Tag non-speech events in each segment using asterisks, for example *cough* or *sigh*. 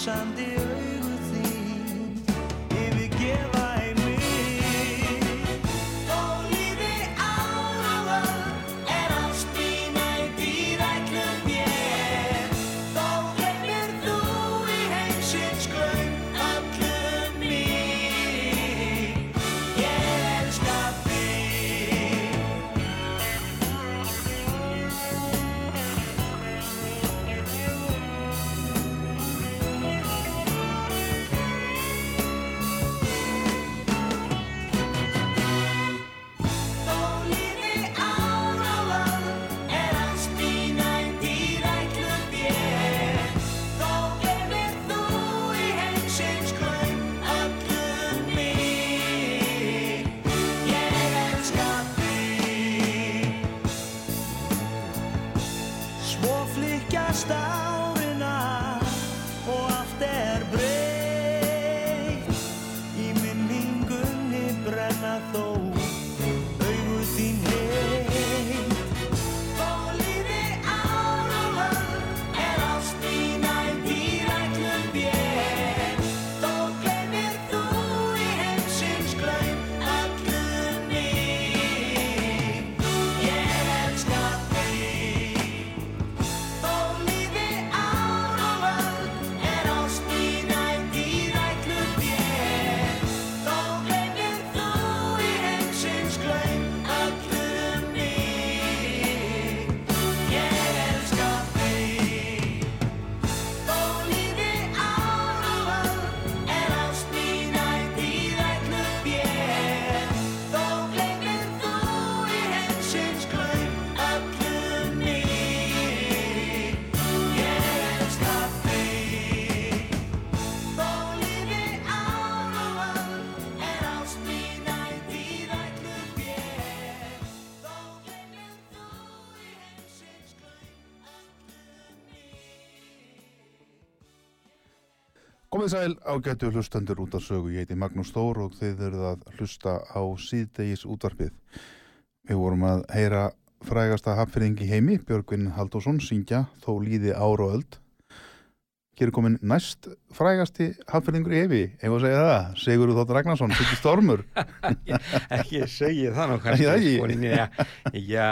chandelier Komið sæl ágættu hlustendur út af sögu, ég heiti Magnús Þór og þið eruð að hlusta á síðdegis útvarpið. Við vorum að heyra frægasta hapfyrðing í heimi, Björgvin Haldásson, syngja Þó líði ár og öld. Hér er komin næst frægasti hapfyrðingur í heimi, ef að segja það, Sigurður Þótt Ragnarsson, Siggi Stormur. *laughs* ekki segi það sko, já, já,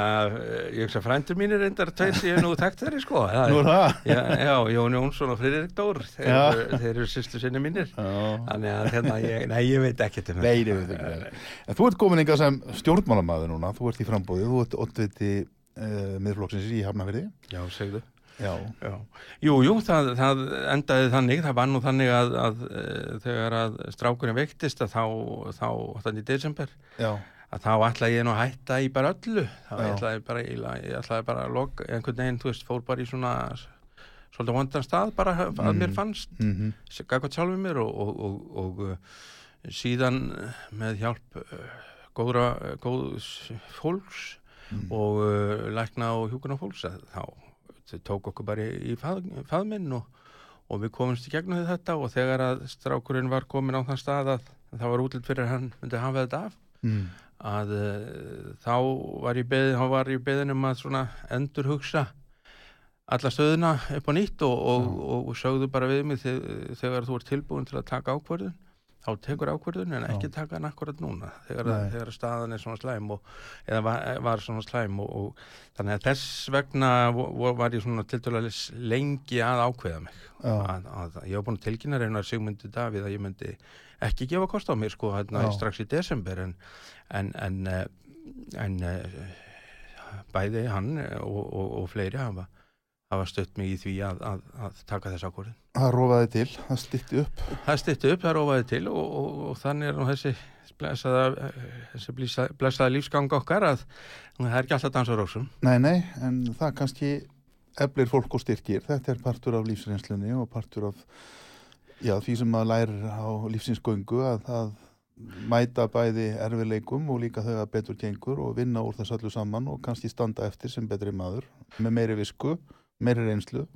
ég hugsa frændur mínir reyndar tveir séu nú takt þeirri sko Nú er það? já, já, Jón Jónsson og Friðrik Dór þeir, þeir eru sýstu sinni mínir þannig að hérna, ég, nei, ég veit ekkert um Nei, ég veit ekki. nei. En þú ert komin eitthvað sem stjórnmálamaður núna, þú ert í frambóðið, þú ert oddviti uh, miðflokksins í Hafnafyrði. já, segðu Já. já. jú, jú, það, það endaði þannig það var nú þannig að, að, að þegar að strákurinn veiktist að þá, þá þannig í desember Já. að þá ætlaði ég nú að hætta í bara öllu þá ætlaði bara, ég, ætlaði bara að lok, einhvern veginn, þú veist, fór bara í svona svolítið vondan stað bara að mér fannst Mm gagvað sjálfur mér og, og, og, og uh, síðan með hjálp uh, góðra, góðs fólks og uh, lækna og hjúkuna fólks þá þau tók okkur bara í, í fað, faðminn og, og við komumst í gegnum þetta og þegar að strákurinn var komin á þann stað að það var útlitt fyrir hann myndi hafa þetta af mm. að uh, þá var ég beðin, þá var ég beðin um að svona endur hugsa alla stöðuna upp á nýtt og, og, og, sögðu bara við mig þeg- þegar þú ert tilbúin til að taka ákvörðun þá tekur ákvörðun en ekki taka hann akkurat núna þegar, þegar staðan er svona slæm og, eða var, var svona slæm og, og þannig að þess vegna var ég svona til dæmis lengi að ákveða mig. Að, að ég var búin að tilkynna reynar Sigmundi Davíð að ég myndi ekki gefa kost á mér sko hérna, Já. strax í desember en, en, en, eh, en eh, bæði hann og, og, og fleiri hafa, hafa stött mig í því að, að, að taka þess ákvörðin. Það rofaði til, það stytti upp Það stytti upp, það rófaði til og, og, og þannig er nú þessi blessaða, þessi blessaða, lífsgang okkar að það er ekki alltaf dans á rósum. Nei, nei, en það kannski eflir fólk og styrkir. Þetta er partur af lífsreynslunni og partur af já, því sem maður lærir á lífsins göngu að, að mæta bæði erfileikum og líka þau að betur gengur og vinna úr þess öllu saman og kannski standa eftir sem betri maður með meiri visku, meiri reynslu.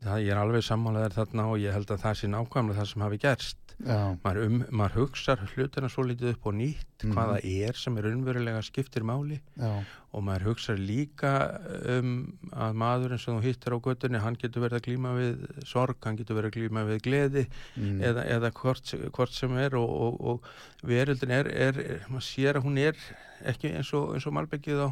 Það ég er alveg sammálaðir þarna og ég held að það sé nákvæmlega það sem hafi gerst. Maður, um, maður hugsar hlutina svo litið upp og nýtt Mhm. hvaða er sem er unverulega skiptir máli já, og maður hugsar líka um að maðurinn sem þú hittir á göttunni hann getur verið að glíma við sorg, hann getur verið að glíma við gleði mm, eða, eða hvort, hvort sem er og, og, og veröldin er, er, er maður sér að hún er ekki eins og, og malbyggið á,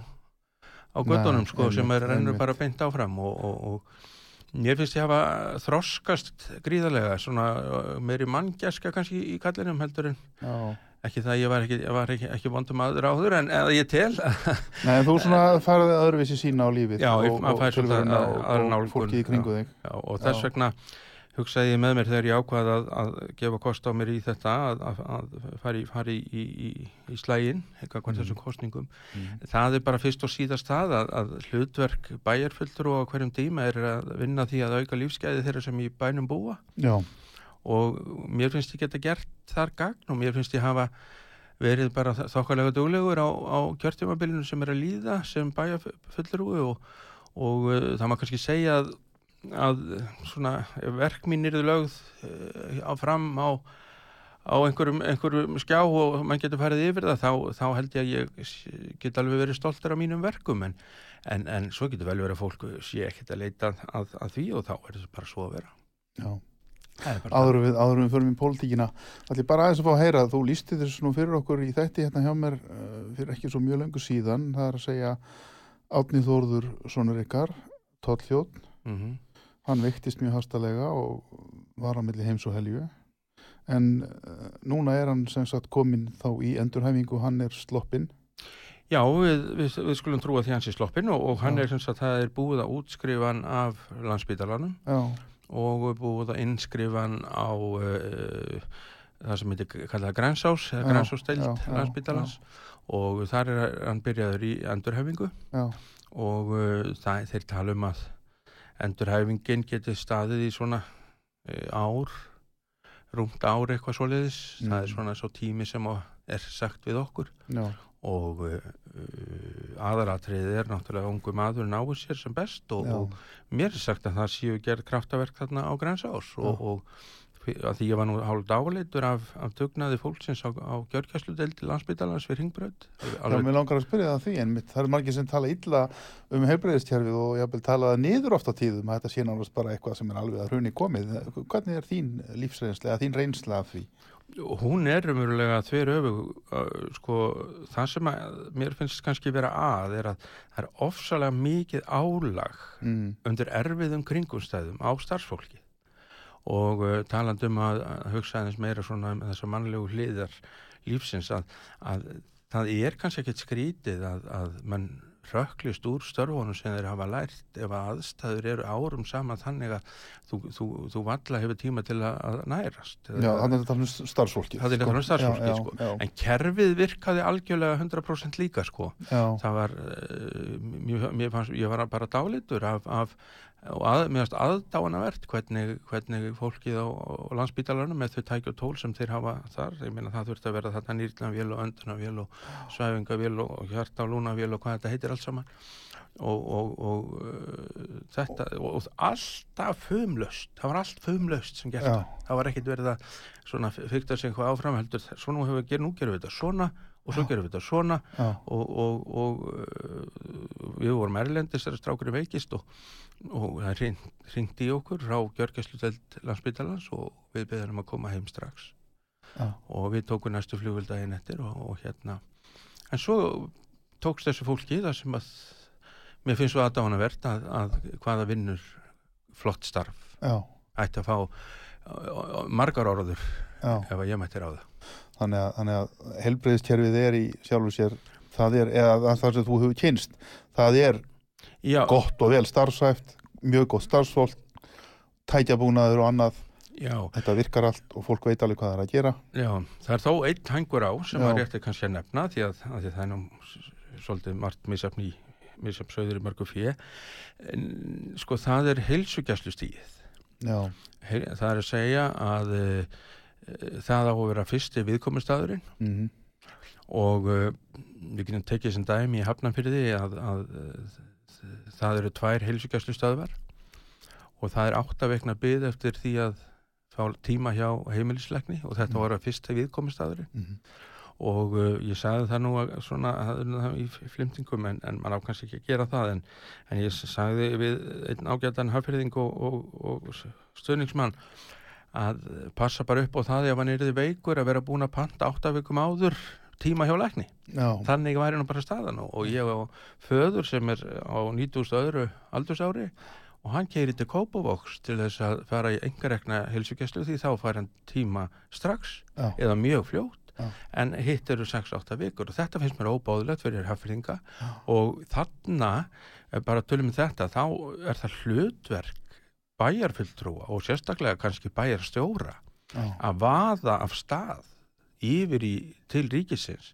á göttunum Nei, sko, sem er rennur bara beint áfram og, og, og mér finnst ég hafa þroskast gríðarlega svona meiri manngjaska kannski í kallinum heldur en já. ekki það að ég var ekki, ég var ekki, ekki vondum aður áður en eða ég tel *laughs* Nei, þú svona farið öðruvísi sína á lífið Já, og, maður og fær svolítið tilveruna að- og, aðra og nálgun, fólki í kringu þig. Já, og þess Já. Hugsaði ég með mér þegar ég ákvað að, að gefa kost á mér í þetta að, að, að fara í, fara í, í, í, slægin, eitthvað mm. þessum kostningum. Mm. Það er bara fyrst og síðast það að, að hlutverk bæjarfulltur og hverjum tíma er að vinna því að auka lífsgæði þeirra sem í bænum búa Já, og mér finnst ég geta gert þar gagn og mér finnst ég hafa verið bara þokkalega duglegur á, á kjörtjumabilinu sem er að líða sem bæjarfullur og, og uh, það má kannski segja að, að svona ef verk mín eru lögð uh, á fram á, á einhverjum, einhverjum skjá og mann getur farið yfir það þá, þá held ég að ég get alveg verið stoltur af mínum verkum en, en, en svo getur vel verið að fólk sé ekkert að leita að, að því og þá er þetta bara svo að vera. Já. Það er áður við, áður við förum í pólitíkina ætlum ég bara aðeins að fá að heyra þú lísti þessu nú fyrir okkur í þætti hérna hjá mér uh, fyrir ekki svo mjög lengur síðan það er að segja Átni Þórður sonur ykkar, Tólljótt mm hann veiktist mjög hastalega og var á milli heims og helju. En uh, núna er hann sem sagt komin þá í endurhæfingu hann er sloppinn. Já, við, við, við skulum trúa því hans í sloppin og, og hann Já. er sem sagt, það er búið að útskrifa hann af landsbítalanum já, og búið að innskrifa hann á uh, það sem heitir kallað Grænsás, já, landsbítalans og þar er hann byrjaður í endurhæfingu já, og uh, það, þeir tala um að endurhæfingin geti staðið í svona uh, ár rúmt ár eitthvað svoleiðis. Það er Mm. svona svo tími sem er sagt við okkur. Já, og uh, uh, aðalatriðið er náttúrulega ungu maður náu sér sem best og, og mér er sagt að það séu gerð kraftaverk þarna á Grænsás og, og að því ég var nú hálf dáleitur af, af tugnaði fólksins á, á gjörgjæsludeldi landsbytalans fyrir Hringbraut. Já, mér langar að spyrja það að því en mitt, það er margir sem tala illa um heilbreyðistjærfið og ég vil tala það niður oft á tíðum að þetta sé náttúrulega bara eitthvað sem er alveg að hrunni komið. Hvernig er þín lífsreynsla þín reynsla af því? Hún er umverulega þver öfu sko, það sem að mér finnst kannski vera að er að það er ofsalega mikið álag mm. undir erfiðum kringumstæðum á starfsfólki og uh, talandi um að, hugsa aðeins meira svona um þessar mannlegu hliðar lífsins að, að það er kannski ekkert skrítið að, að mann rökklist úr störfunum sem þeir hafa lært ef að aðstæður eru árum saman þannig að þú, þú, þú valla hefur tíma til að, nærast. Já, þannig að þetta er um starfsfólki Það er þetta um starfsfólki, sko. já, en kerfið virkaði algjörlega 100% líka sko. Já, það var uh, mér, mér fannst, ég var bara dálitur af, af og að, fannst aðdáanavert hvernig, hvernig fólkið á, á landsbítalarnum með þau tækja tól sem þeir hafa þar, ég meina það þurfti að vera þetta nýrnavél og öndunavél og svæfingavél og, og hjarta og lúnavél og hvað þetta heitir allt saman. Og, og, og uh, þetta og, alltaf fumlaust. Það var allt fumlaust sem gert. Það var ekkit verið að fyrta sig eitthvað áfram heldur. Svona hefur við gerð nú gerum við þetta. Svona og svo gerum við þetta svona og, og, og uh, við vorum erlendis þegar strákurinn veikist og, og það ringdi í okkur frá Gjörgæsluteld landsbytalans og við beðum að koma heim strax. Já, og við tókum næstu flugvildaginn eftir og, og hérna. En svo tókst þessu fólki það sem að mér finnst svo aðdáðanavert að, að hvaða vinnur flott starf já, ætti að fá uh, margar orður já. ef að ég mætti ráða Þannig að, þannig að helbreyðiskerfið er í sjálfu sér, það er, eða það sem þú hefur kynst, það er Já, gott og vel starfsæft, mjög gott starfsfólk, tækjabúnaður og annað, já, þetta virkar allt og fólk veit alveg hvað það er að gera. já, það er þó einn hangur á sem að rétti kannski að nefna því að, að því að það er nú svolítið margt misafn í misafnsauður í mörgu fjö sko það er heilsugjæslustíð Já, Heil, það er að segja að það á að vera fyrsti viðkomustadurinn mm og uh, við getum tekið sem dæmi í Hafnanfyrði að, að uh, það eru tvær heilsugjæslustöðvar og það er áttavekna byð eftir því að fá tíma hjá heimilisleikni og þetta Mm. var að fyrsta viðkomustadurinn -hmm. og uh, ég sagði það nú að svona í flimtingum en, en mann á kannski ekki að gera það en, en ég sagði við einn ágætan hafyrðing og, og, og stöðningsmann að passa bara upp á það ef hann er veikur að vera búin að panta áttavikum áður tíma hjá lækni Já, þannig væri nú bara staðan og, og ég á föður sem er á 9000 öðru aldursári og hann keiri til Kópavóks til þess að fara í engarekna heilsugjæslu því þá fær hann tíma strax já, eða mjög fljótt Já. en hitt eru 6-8 vikur og þetta finnst mér óbáðilegt fyrir hafðinga Já. og þarna ef bara tölum þetta þá er það hlutverk bæjarfulltrúa og sérstaklega kannski bæjarstjóra já, að vaða af stað yfir í, til ríkisins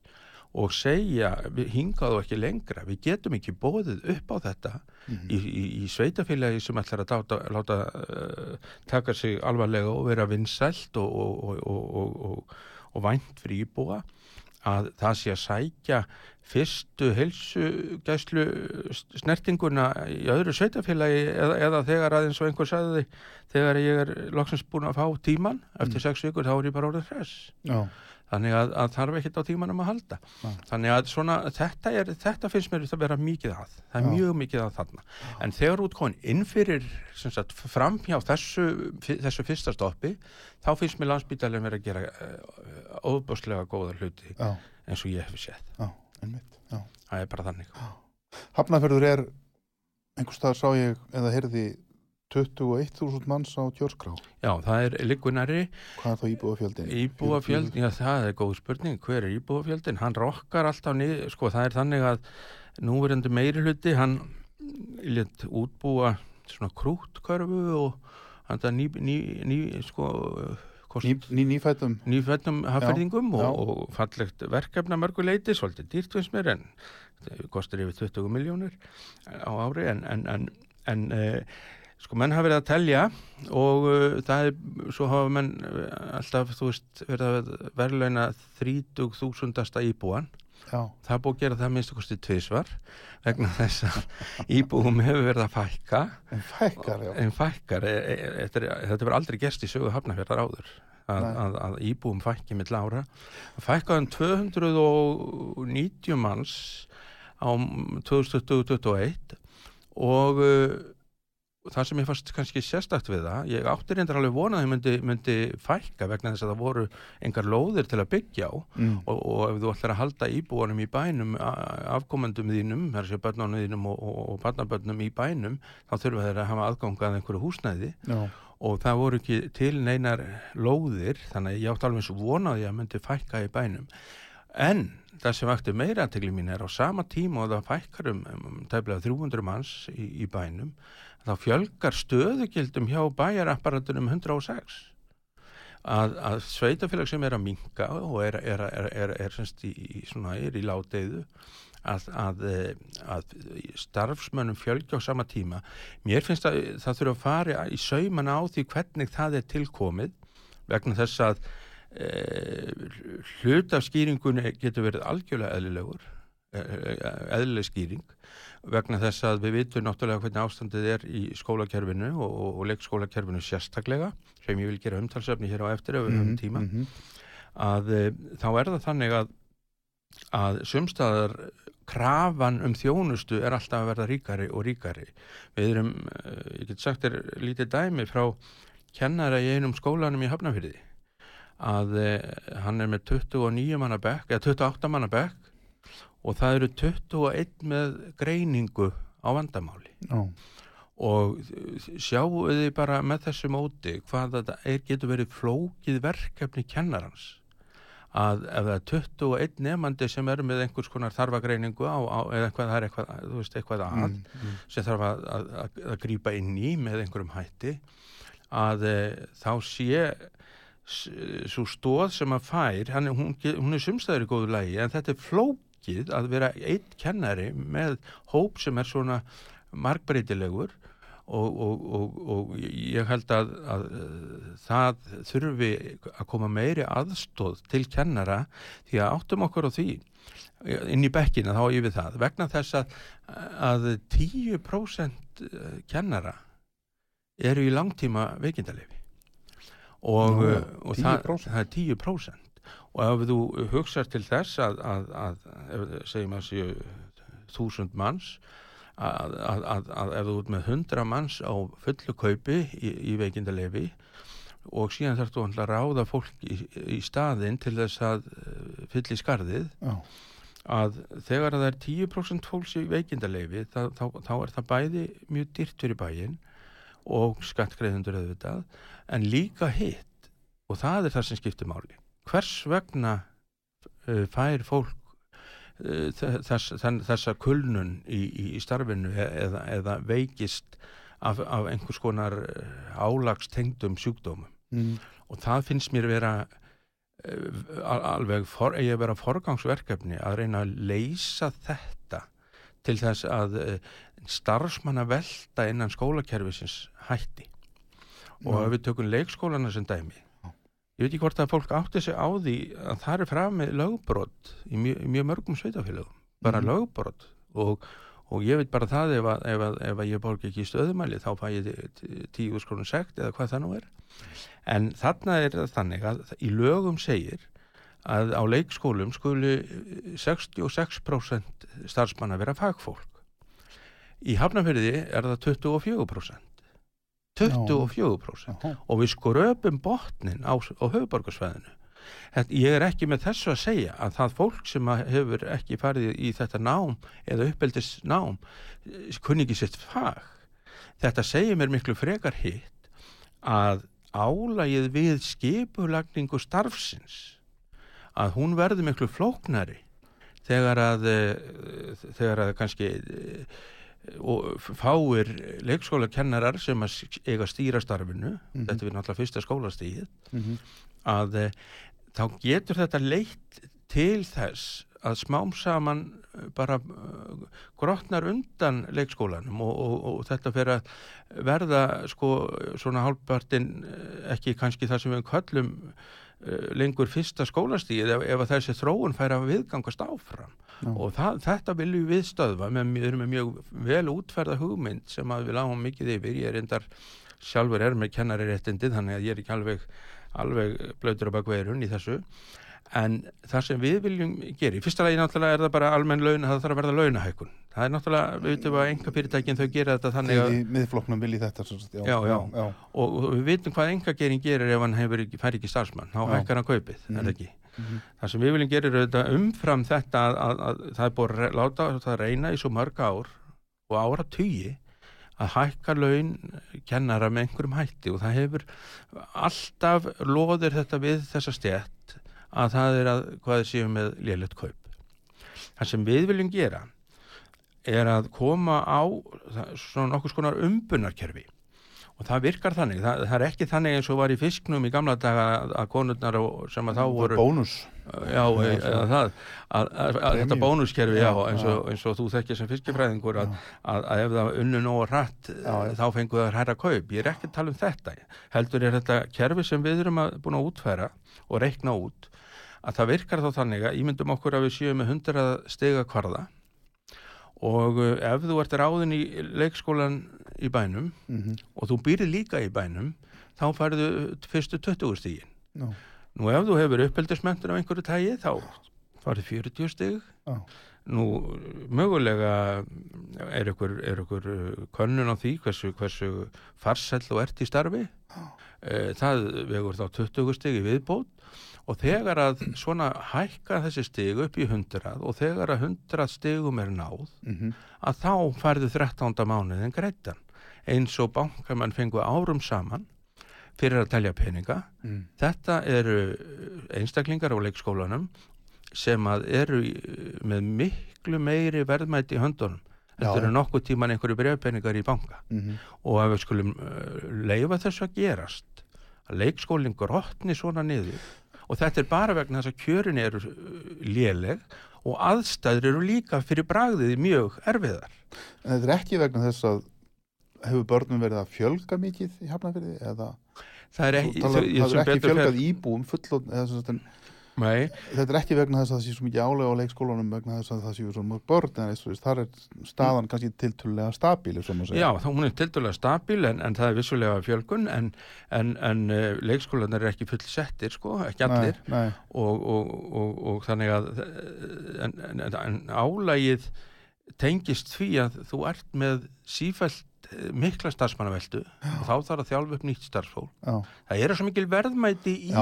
og segja við hingað og ekki lengra við getum ekki bóðið upp á þetta Mhm. í, í, í sveitafélagi sem ætlar að dáta, láta uh, taka sig alvarlega og vera vinsælt og, og, og, og, og, og, og vænt fyrir íbúa að það sé að sækja fyrstu heilsugæslu snertinguna í öðru sveitafélagi eða, eða þegar aðeins og einhver sagði þegar ég er loksins búin að fá tíman eftir sex vikur þá er ég bara orðið hress. Já, þannig að, að þarf ekkert á tímanum að halda Já. þannig að svona þetta, er, þetta finnst mér að vera mikið að það er Já. mjög mikið að þarna en þegar út komin inn fyrir sem sagt, fram hjá þessu, þessu fyrsta stoppi þá finnst mér landsbítalinn verið að gera óbúslega góða hluti já, eins og ég hef séð já, einmitt, já. það er bara þannig Hafnarferður er, einhvers staðar sá ég, eða heyrði 21.000 manns á kjörskrá. já, það er liggunari Hvað er þá íbúafjöldin? Íbúafjöld, já það er góð spurning, hver er íbúafjöldin? Hann rokkar alltaf niður, sko það er þannig að núverandi meiri hluti, hann létt útbúa svona krútkörfu og hann það ný, ný, ný, sko, Ný, ný nýfættum, nýfættum hafðingum og, og fallegt verkefna mörguleiti, svolítið dýrt finnst mér en það kostar yfir 20 miljónir á ári en, en, en, en uh, sko menn hafa verið að telja og uh, það er, svo hafa menn uh, alltaf, þú veist, verið að verðlauna 30.000 íbúan. Já, það búið að gera það minnstu kosti tvisvar vegna þess að *laughs* íbúum hefur verið að fækka. En fækkar, já. en fækkar, e, e, er- þetta verður aldrei gerst í sögu hafnafjörðar áður að, að, að íbúum fækki mill ára. Fækkaðum 290 manns á 2021 og það sem ég fannst kannski sérstakt við það, ég átti reyndar alveg vonað að þau myndi, myndi fækka vegna þess að það voru engar lóðir til að byggja á. Mm. og, og ef þú ætlar að halda íbúanum í bænum afkomendum þínum, þar sé börnunum þínum og, og, og barnabörnum í bænum þá þurfa þeir að hafa aðgangað einhverju húsnæði. Já, og það voru ekki til neinar lóðir þannig ég átti alveg vonaði að myndi fækka í bænum en það sem vakti meira aðtegli mín er á sama tíma og það fækkar um, um tæflega 300 manns í, í bænum þá fjölgar stöðugildum hjá bæjarapparatunum 106 að, að sveitafélag sem er að minka og er, er, er, er, í, í, í láteiðu að, að, eh, að starfsmönnum fjölgi á sama tíma. Mér finnst að það þurfa að fara í saumana á því hvernig það er tilkomið vegna þess að e, hlut af skýringunni getur verið algjörlega eðlilegur e, eðlileg skýring vegna þess að við vitum náttúrulega hvernig ástandið er í skólakerfinu og, og, og leikskólakerfinu sérstaklega sem ég vil gera umtalsefni hér á eftir ef við höfum tíma mhm. að e, þá er það þannig að að sumstaðar krafan um þjónustu er alltaf að verða ríkari og ríkari. Við erum, eh, ég get sagt þér lítið dæmi frá kennara í einum skólanum í Hafnafyrði að eh, hann er með 29 manna bekk, eða 28 manna bekk og það eru 21 með greiningu á vandamáli. Já, og sjáu þið bara með þessu móti hvað þetta er, getur verið flókið verkefni kennarans? Að ef það er 21 nefandi sem er með einhvers konar þarfagreiningu á, á eða eitthvað, það er eitthvað, þú veist, eitthvað að mm, mm, sem þarf að, að, að, að grípa inn í með einhverjum hætti að e, þá sé svo stóð sem að fær hann, hún, hún er sumstæður í góðu lægi en þetta er flókið að vera einn kennari með hóp sem er svona margbreytilegur og, og, og, og ég held að, að eh, það þurfi að koma meiri aðstóð til kennara því að áttum okkur á því inn í bekkina þá yfir það vegna þess að, að 10% kennara eru í langtíma veikindalefi og, Já, uh, og það, 10%. það er 10% og ef þú hugsar til þess að, að, að ef, segjum að séu þúsund manns að, að, að, að ef þú ert með 100 manns á fullu kaupi í, í veikindalefi og síðan þarf þú að ráða fólk í, í staðinn til þess að fylla í skarðið já, að þegar það er 10% fólks í veikindaleifi þá, þá, þá er það bæði mjög dýrt fyrir bæinn og skattgreðundur auðvitað en líka hitt og það er það sem skiptir máli. Hvers vegna uh, fær fólk uh, þess, þess, þessa kulnun í, í, starfinu e- eða, eða veikist af, af einhvers konar álagstengdum sjúkdómum? Mm, og það finnst mér vera al- alveg for, eigi að vera forgangsverkefni að reyna að leysa þetta til þess að starfsmanna velta innan skólakerfisins hætti og ef við tökum leikskólana sem dæmi ég veit ekki hvort að fólk átti sig á því að það er fram með lögbrot í mjög, mjög mörgum sveitafélögum bara Mhm. lögbrot. Og, og ég veit bara það ef að, ef að, ef að ég borgi ekki í stöðumæli þá fæ ég tí- tíu skronu sekt eða hvað það nú er. En þarna er það þannig að í lögum segir að á leikskólum skuli 66% starfsmanna vera fagfólk. Í Hafnarfyrði er það 24% 24% já, og við skröpum botnin á, á höfuborgarsvæðinu. Ég er ekki með þessu að segja að það fólk sem hefur ekki farið í þetta nám eða uppeldis nám kunni ekki sitt fag. Þetta segir mér miklu frekar hitt að álagið við skipulagningu starfsins að hún verður miklu flóknari þegar að eh, þegar að kannski eh, og fáir leikskólakennarar sem eiga að stýra starfinu Mhm. þetta er náttúrulega fyrsta skólastíð mhm, að e, þá getur þetta leitt til þess að smám saman eh, bara uh, grotnar undan leikskólanum og, og, og þetta fyrir að verða sko svona hálfpartin ekki kannski það sem við köllum uh, lengur fyrsta skólastíð ef, ef þessi þróun fær að viðgangast áfram. Já. og það, þetta viljum við stöðva með, við erum með mjög vel útferða hugmynd sem við lágum mikið yfir. Ég er endar sjálfur er með kennari réttindi þannig að ég er ekki alveg alveg blöytur á bakveirun í þessu en það sem við viljum gera í fyrsta lagi náttúrulega er það bara almenn laun það þarf að verða launahækun það er náttúrulega, við veitum að enga fyrirtækin þau gera þetta þannig að miðflokknum vilji þetta Já, já. já, og, við vitum hvað enga gerin gerir ef hann hefur ekki, fær ekki starfsmann. Þá hækkar hann kaupið, er Mhm. það ekki? Mhm. það sem við viljum gera er auðvitað umfram þetta að, að, að það er búið að láta það reyna í svo mörg ár og ára tugi að hækka laun kennara með einhverjum hætti. Og það hefur alltaf loðir þetta við þessa stjætt að það er að hvað séum með lélegt kaup. Það sem við viljum gera er að koma á svona nokkuð skonar umbunarkerfi. Og það virkar þannig, það, það er ekki þannig eins og var í fisknum í gamla daga að, konurnar og, sem að þá voru bónus. Já, eða það að, að, að þetta bónuskerfi, já, eins, og, eins og þú þekkir sem fiskifræðingur að, að, ef það unnu nógu rætt Já, já. þá fengu það hærra kaup. Ég er ekki að tala um þetta. Heldur er þetta kerfi sem við erum að, búin að útfæra og reikna út að það virkar þá þannig að ímyndum okkur að við séum með 100 stiga kvarða og uh, ef þú ert ráðin í leikskólan í bænum Mhm, og þú býrið líka í bænum þá færðu fyrstu 20 stígin já, Nú ef þú hefur uppeldismentur af einhverju tægi þá farið 40 stig. Já. nú mögulega er ykkur, er ykkur uh, könnun á því hversu, hversu farsæll og ert í starfi. Eh, það vegur þá 20 stig í viðbót og þegar að svona hækka þessi stig upp í 100 og þegar að 100 stigum er náð Mhm. að þá færðu 13. mánuðin greittan eins og bankamenn fengu árum saman fyrir að telja peninga Mm. þetta eru einstaklingar á leikskólanum sem að eru með miklu meiri verðmæti í höndunum Þetta eru nokkuð tíman einhverju brefpeningar í banka Mhm. og að við skulum uh, leifa þessu að gerast að leikskólinn grotni svona niður og þetta er bara vegna þess að kjörin eru uh, léleg og aðstæður eru líka fyrir bragðið mjög erfiðar. En þetta er ekki vegna þess að hefur börnum verið að fjölga mikið í Hafnarfirði eða Það er ekki, talar, það er ekki betur fer- fjölgað íbúum fullon, eða, en Nei, þetta er ekki vegna þess að það sé svo mikið álega á leikskólanum vegna þess að það séu svo mörg börn en þar er staðan kannski tiltölulega stabíl já, þá hún er tildulega stabíl en, en það er vissulega fjölgun en, en, en uh, leikskólanar er ekki full settir sko, ekki allir. Nei, nei, og, og, og, og þannig að eh, en, álægið tengist því að þú ert með sífælt eh, mikla starfsmannaveldu og þá þarf að þjálfa upp nýtt starfsfólk. já, Það eru svo mikil verðmæti í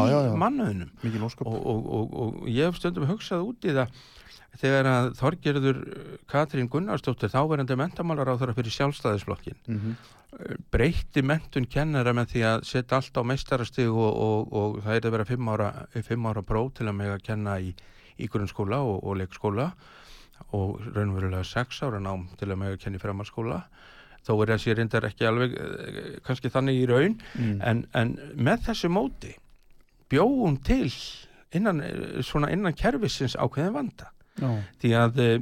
ósköp. og, og, og, og ég hef stundum hugsað út í það þegar að Þorgerður Katrín Gunnarsdóttir þáverandi mentamálar á þeirra fyrir sjálfstæðisflokkin Mm breytti mentun kennara með því að setja allt á meistarastig og, og, og það er að vera fimm ára, fimm ára próf til að mega kenna í, í grunnskóla og, og leikskóla og raunverulega sex ára nám til að mega kenna í framhalskóla þó er þessi reyndar ekki alveg eh, kannski þannig í raun Mm. en, en með þessu móti bjóum til innan, eh, svona innan kerfisins ákveðin vanda. Já, því að eh,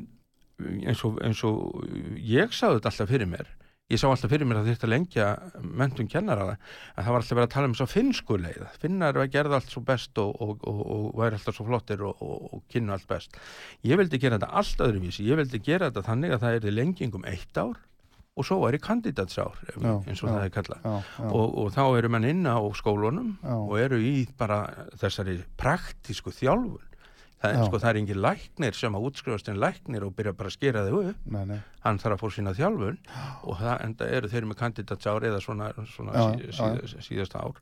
eins og, eins og ég sá þetta alltaf fyrir mér ég sá alltaf fyrir mér að þetta lengja mentun kennara að það var alltaf verið að tala um svo finnsku leið finnar var gerða allt svo best og, og, og, og væri alltaf svo flottir og, og, og kynna allt best. Ég vildi gera þetta allt öðruvísi ég vildi gera þetta þannig að það er lenging um eitt ár og svo væri kandidatsár ef- Já, eins og já. það er kallað og, og þá eru menn inn á skólunum Já. og eru í bara þessari praktísku þjálfun það, er, sko, það er engin læknir sem að útskrifast en læknir og byrja bara að skera þau upp nei, nei, hann þarf að fór sína þjálfun *gasps* og það enda eru þeir með kandidatsár eða svona, svona Já, sí, já. sí, síðasta ár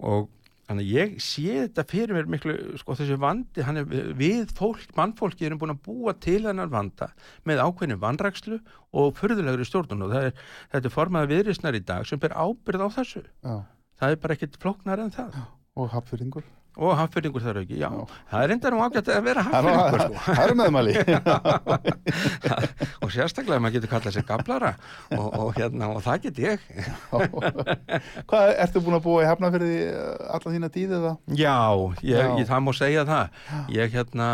og þannig að ég sé þetta fyrir mér miklu, sko þessi vandi er við fólk, mannfólki erum búin að búa til þennan vanda með ákveðinu vandrakslu og furðulegri stjórnun. Og er, þetta er formaða viðrisnar í dag sem ber ábyrð á þessu. Já, það er bara ekkit flóknar en það. Og hafðfyrringur. Og hafðfyrringur þar ekki, já, Já. það er enda nú ágætt að vera Það hafðfyrringur sko. það eru meðmæli. *laughs* og sérstaklega maður getur kallað sér gablara og, og, hérna, og það get ég *laughs* Hvað, ertu búin að búa í Hafnarfirði alla þína tíð eða? Já, ég, Já. ég, það má segja það. Ég hérna,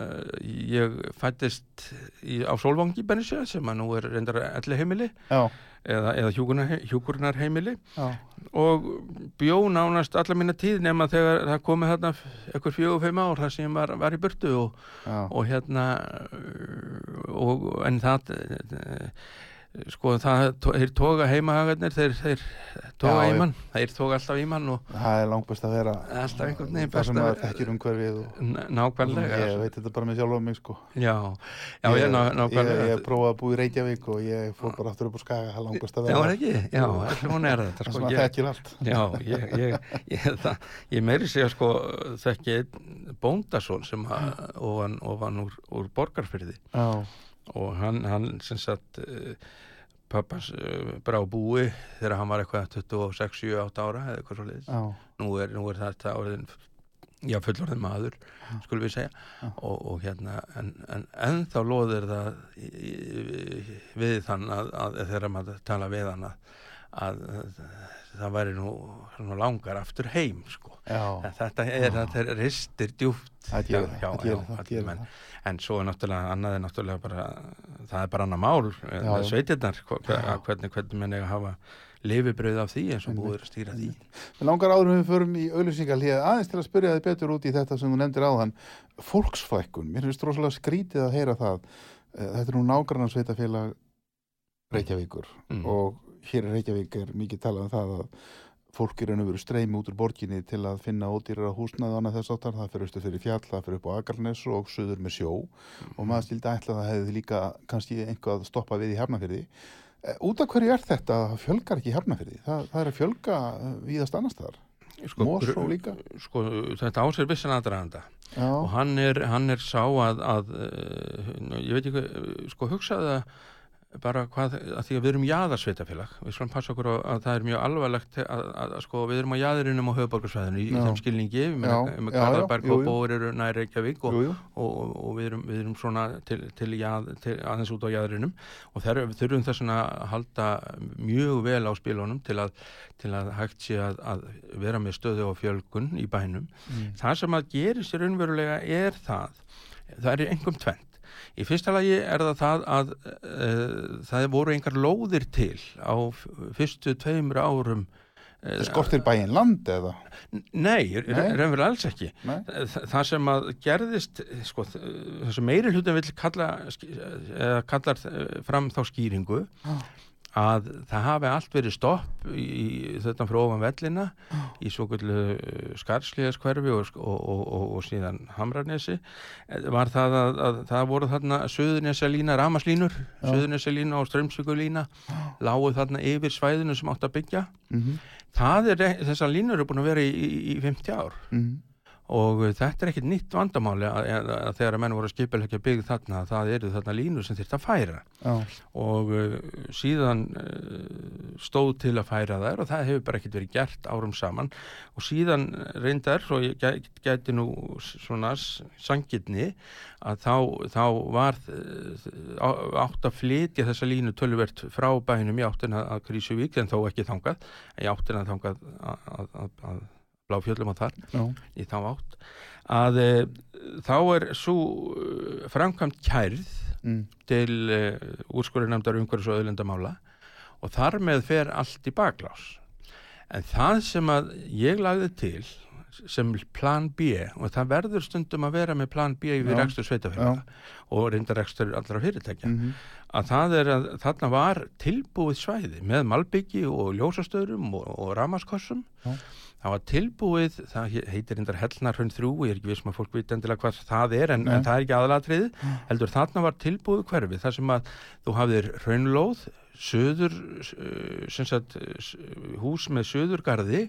eh, ég fættist í, á Solvangi Bennisjö sem að nú er reyndar elli heimili Já, eða, eða hjúkurnar heimili já, og bjó nánast alla mína tíð nema þegar það komið þarna ekkur fjögur, fimm ár þar sem var, var í burtu og, og hérna og, en það sko það, þeir toga heimahagarnir þeir, þeir Já, í já. mann þeir toga alltaf í mann og það er langt best að vera alltaf einhvern veginn það best sem að- maður þekkir um hverfið og Nákvæmlega. Ég veit þetta bara með sjálf um mig sko. Já, já, ég, ég, ná, ég, nákvæmlega. ég prófaði að búa í Reykjavík og ég fór bara aftur upp á Skaga, það er langt best að Já, vera er ekki? Já, hún er þetta það sko, sem ég, þekkir allt. Já, ég, ég, ég, *laughs* það, ég meiri segja sko þekki bóndasón sem að, ofan, ofan úr, úr borgarfyrði Já, og hann, hann sem sagt uh, pappans uh, brá búi þegar hann var eitthvað 26, 7, 8 ára eða eitthvað svo leiðis nú er, nú er þetta orðin já, fullorðin maður, skulum við segja. Já. og, og hérna en, en ennþá loðir það í, í, við þann að, að þegar maður tala við hann að, að, það væri nú, nú langar aftur heim sko. já þetta er, þetta er ristir djúpt það, öllum gerir menn. en svo er náttúrulega annað er náttúrulega bara það er bara annað mál já, já. sveitirnar, Já. hvernig, hvernig menn eiga að hafa lifibröð af því eins og er að stýra því Mér langar áður við förum í auðlýsingalíð aðeins til að spyrja þið betur út í þetta sem þú nefndir áðan fólksfækkun, mér finnst rosalega skrítið að heyra það Eh, þetta er nú nágrannar sveitafélag Reykjavíkur Mm. og hér í Reykjavík er mikið talað um það að fólk er og veru streymi út úr borginni til að finna ódýrar á húsnaði og annað þess áttar, það fyrir austur fyrir fjall, það fyrir upp á Akarnes og suður með sjó. Og maður skildi ætla að það hefði líka kannski einhvað stoppa við í Hafnafyrði Eh, út af hverju er þetta að fjölgar ekki í Hafnafyrði? Það, það er að fjölga eh, víðast annars þar, sko, Mosó líka. sko, þetta ásér vissan aðdraðanda og hann er, hann er sá að, að uh, ég veit ekki, sko hugsaði að bara hvað, að því að við erum jaðarsveitafélag, við skulum passa okkur á að það er mjög alvarlegt að, að, að sko við erum á jaðurinnum á höfuborgarsvæðinu í, í þeim skilningi, með jú, og jú. Bóur eru nær Reykjavík og, jú, jú, og, og, og við, erum, við erum svona til, til, jað, til aðeins út á jaðurinnum og þeir þurfum þess að halda mjög vel á spilunum til að, til að hægt sé að, að vera með stöðu og fjölgun í bænum. Mm. Það sem að gerist í raunverulega er það, það er einhverjum tvent. Í fyrsta lagi er það það að uh, það voru einhver lóðir til á fyrstu tveimur árum uh, Það skortir bæinn land eða? Nei, Nei. raunverulega alls ekki. Þa- Það sem að gerðist, sko, það sem meiri hlutin vill kalla, eða kallar eh, fram þá skýringu Já. Að það hafi allt verið stopp í, þetta frá ofan vellina í svo kvöldu skarslíðaskverfi og, og, og, og, síðan Hamranesi. Var það að, að það voru þarna söðunesalína, ramaslínur söðunesalína og strömsvíkulína lágu þarna yfir svæðinu sem átt að byggja. Mm það er, þessar línur eru búin að vera í, í, í 50 ár. -hmm. Og uh, þetta er ekkit nýtt vandamáli að, að, að þegar að menn voru að skipilegja byggð þarna það eru þarna línur sem þyrft að færa. Já, og uh, síðan uh, stóð til að færa þær og það hefur bara ekkit verið gert árum saman. Og síðan reyndar svo ég gæ- gæti nú svona sangitni að þá, þá var uh, átt að flytja þessa línu tölvert frá bænum í áttina að Krísuvík en þó ekki þangað. Í áttina þangað að, að, bláfjöllum á þar já, í þá átt að e, þá er svo e, framkvæmt kærð mm. til e, úrskurðarnefndar umhverfis og auðlendamála og þar með fer allt í baklás en það sem að ég lagði til sem plan B og það verður stundum að vera með plan B Já. rekstur sveitafélaga og reyndar rekstur allra fyrirtækja Mm að það er að þarna var tilbúið svæði með malbyggi og ljósastöðrum og, og ramaskossum Já. Það var tilbúið, það he- heitir reyndar Hellnarhraun 3, ég er ekki viss með fólk veit endilega hvað það er en, en það er ekki aðalatrið heldur þarna var tilbúið hverfi þar sem að þú hafðir hraunlóð söður sagt, hús með söðurgarði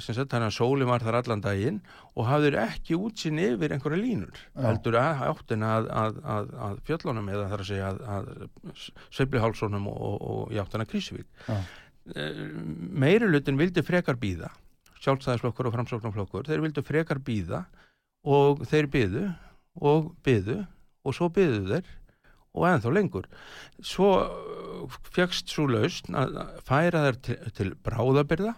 sagt þannig að sólin var þar allan daginn og hafðir ekki útsýn yfir einhverja línur. Já. heldur að áttina að, að, að, að fjöllunum eða þar að segja að, að Sveiflihálssonum og, og, og í áttina Krísuvík Já. meiri hlutin vildi frekar býða sjálfstæðisflokkur og framsóknarflokkur þeir vildu frekar býða og þeir byðu og byðu og svo byðu þeir og ennþá lengur. Svo fjöxt svo lausn að færa þeir til, til bráðabyrða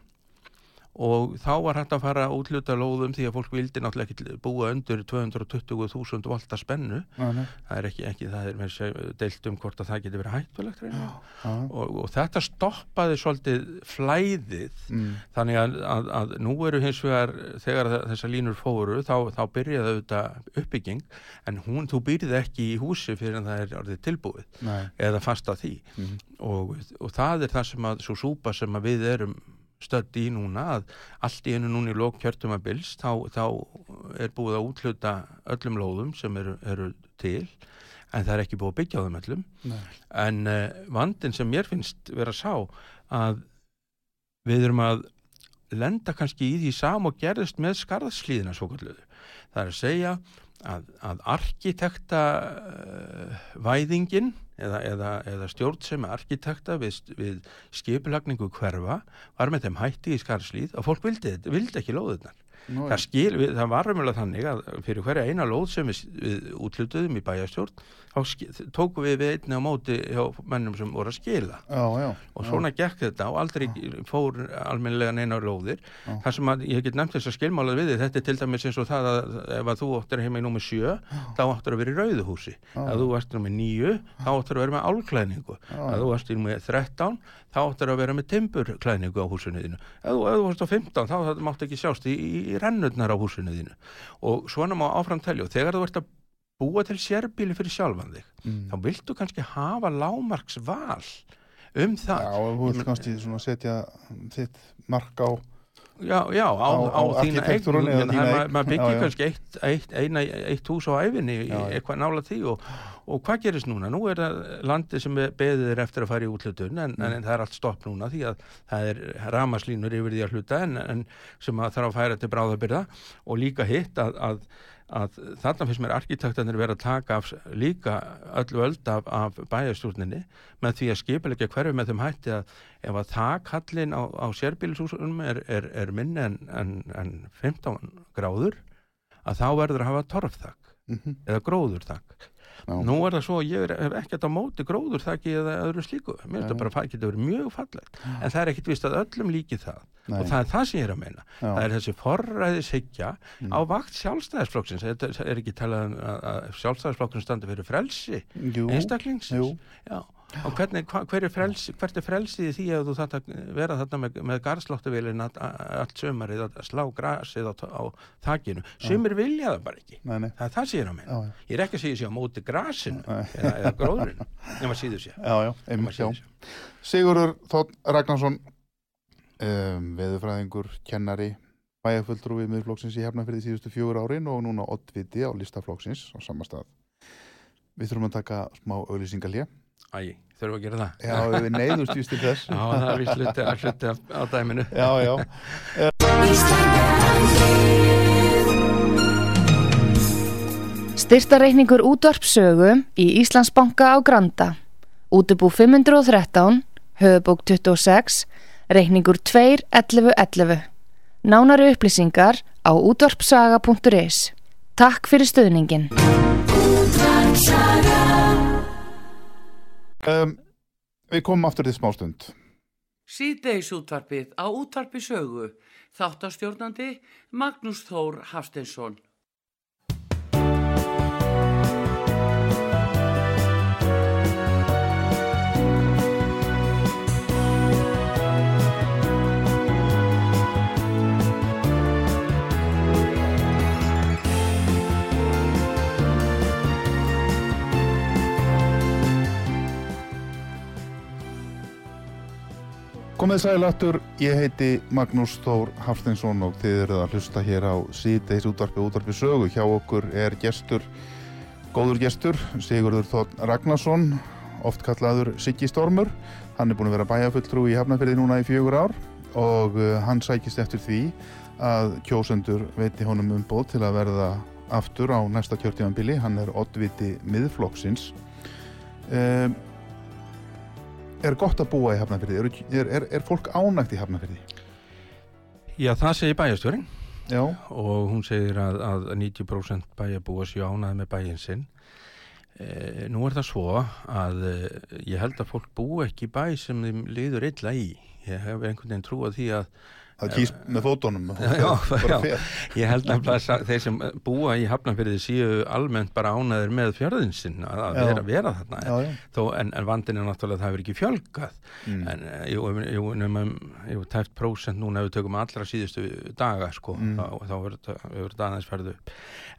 og þá var hægt að fara að útluta lóðum því að fólk vildi náttúrulega ekki búa undir 220.000 volta spennu nei. það er ekki, ekki það er deilt um hvort að það geti verið. Já, og, og þetta stoppaði svolítið flæðið mm. þannig að, að, að nú eru hins vegar þegar þe- þessar línur fóru þá, þá byrjaði auðvitað uppbygging en hún, þú byrjaði ekki í húsi fyrir en það er orðið tilbúið Nei. eða fast að því Mhm. og, og það er það sem að svo súpa sem að við erum stödd í núna að allt í einu núna í lók kjörtumabils þá, þá er búið að útluta öllum lóðum sem eru, eru til en það er ekki búið að byggja á þeim öllum Nei. en uh, vandin sem mér finnst vera sá að við erum að lenda kannski í því sam og gerðist með skarðslíðina svo kalluðu. Það er að segja að, að arkitekta uh, eða, eða, eða stjórnsemi arkitekta við, við skipulagningu hverfa var með þeim hætti í skarðslíð og fólk vildi, vildi ekki lóðunar. Nú, Það, skil, við, það var raunverulega þannig að fyrir hverja eina lóð sem við, við útlutuðum í bæjastjórn þá tókum við við einni á móti hjá mennum sem voru að skila já, já. og svona gekk þetta og aldrei fór almennilega neina lóðir Já. þar sem að ég get nefnt þess að skilmálað við þetta er til dæmis eins og það að ef að þú áttur heima í númer 7 þá áttur að vera í rauðuhúsi Já. ef þú í númer 9 þá áttur að vera með álklæningu Já. ef þú í númer 13 þá áttur að vera með timburklæningu á húsinu þínu ef þú, ef þú varst á 15 þá það mátt ekki sjást í, rennurnar á húsinu þínu og svona má áfram telja og þegar þú ert að búa til sérbíli fyrir sjálfan þig Mm. þá viltu kannski hafa lámarks val um það Já, og þú vilt kannski svona setja þitt mark á Já, já, á, Á- á, þína það- eign. ma- maður byggir kannski eitt, eitt, eina, eitt hús á æfinni eitthvað nála því og, og hvað gerist núna? Nú er það landi sem beðið er eftir að fara í útlutun en, Mm. en, það er allt stopp núna því að það er ramaslínur yfir því að hluta en, en sem að þarf að færa til bráðabyrða og líka hitt að, að, að þarna finnst mér arkitektanir vera að taka af, líka öllu öld af, af bæjarstjórninni með því að skipilegja hverju með þeim hætti að ef að þakkallin á, á sérbílshúsunum er, er, er minni en, en, en 15 gráður að þá verður að hafa torfþakk Mhm. eða gróðurþakk Já. nú er það svo að ég hef ekkert á móti gróðurþakki eða öðru slíku mér finnst það bara að geta verið mjög fallegt en það er ekkit vist að öllum líki það Nei. og það er það sem ég er að meina Já. það er þessi forræðishyggja Mm. á vakt sjálfstæðisflokksins þetta er ekki talað um að, sjálfstæðisflokksins standi fyrir frelsi Jú, einstaklingsins jú. Og hvernig, hva, hver er frelsi, hvert er frelsið því að þú að vera þarna með, með garðslóttavélin allt sömarið að slá grasið á, á þakinu? Sumir vilja það bara ekki. Nei, nei. það er það er að meina. Já, já. ég er ekki að segja sér á móti grasinu eða, eða *laughs* sér nema einmitt, já. síður sér Sigurður Þótt Ragnarsson um, veðurfræðingur, kennari bæjarfulltrúi miðurflokksins í Hafnarfyrði síðustu fjögur árin og núna oddviti á listaflokksins á sama stað. Við þurfum að taka smá auðlýsingalje Æ, þurfum við að gera það Já, við neyðust just til þess *laughs* Já, það er vist hluti, að hluti af, á dæminu Já, já, Styrtareikningur útvarpsögu í Íslandsbanka á Granda. Útubú 513, höfubók 26, reikningur 2.11.11. Nánari upplýsingar á útvarpsaga.is. Takk fyrir stöðningin. Um, Við komum aftur til smástund Síðdeis útvarpið á útvarpi sögu. Þáttastjórnandi Magnús Þór Hafsteinsson. Komið sælatur, ég heiti Magnús Þór Hafsteinsson og þið eruð að hlusta hér á síðdeis útvarpi útvarpi sögu. Hjá okkur er gestur, góður gestur, Sigurður Þótt Ragnarsson, oft kallaður Siggi Stormur. Hann er búin að vera bæjafulltrú í Hafnarfyrði núna í fjögur ár og uh, hann sækist eftir því að kjósendur veiti honum umboð til að verða aftur á næsta kjörtímanbili. Hann er oddviti miðflokksins. Um, er gott að búa í Hafnarfyrði? Er, er, er, fólk ánægt í Hafnarfyrði? Já, það segir bæjarstjórin Já, og hún segir að, að 90% bæjarbúa séu ánæði með bæjinn sinn e, Nú er það svo að e, ég held að fólk búa ekki bæ sem þeim liður illa í ég hef einhvern veginn trú að því að það kýst með fótunum *laughs* Já, já. ég held að að þeir sem búa í Hafnarfyrði séu almennt bara ánæðir með fjörðin sinn að, vera, vera þarna Já. Þó, en, en vandin er náttúrulega að það hefur ekki fjölgað Mm. en eh, jú, jú, nema, jú, tæft prósent núna ef við tökum allra síðustu daga sko, Mm. þá, þá verður þetta aðeins ferðu upp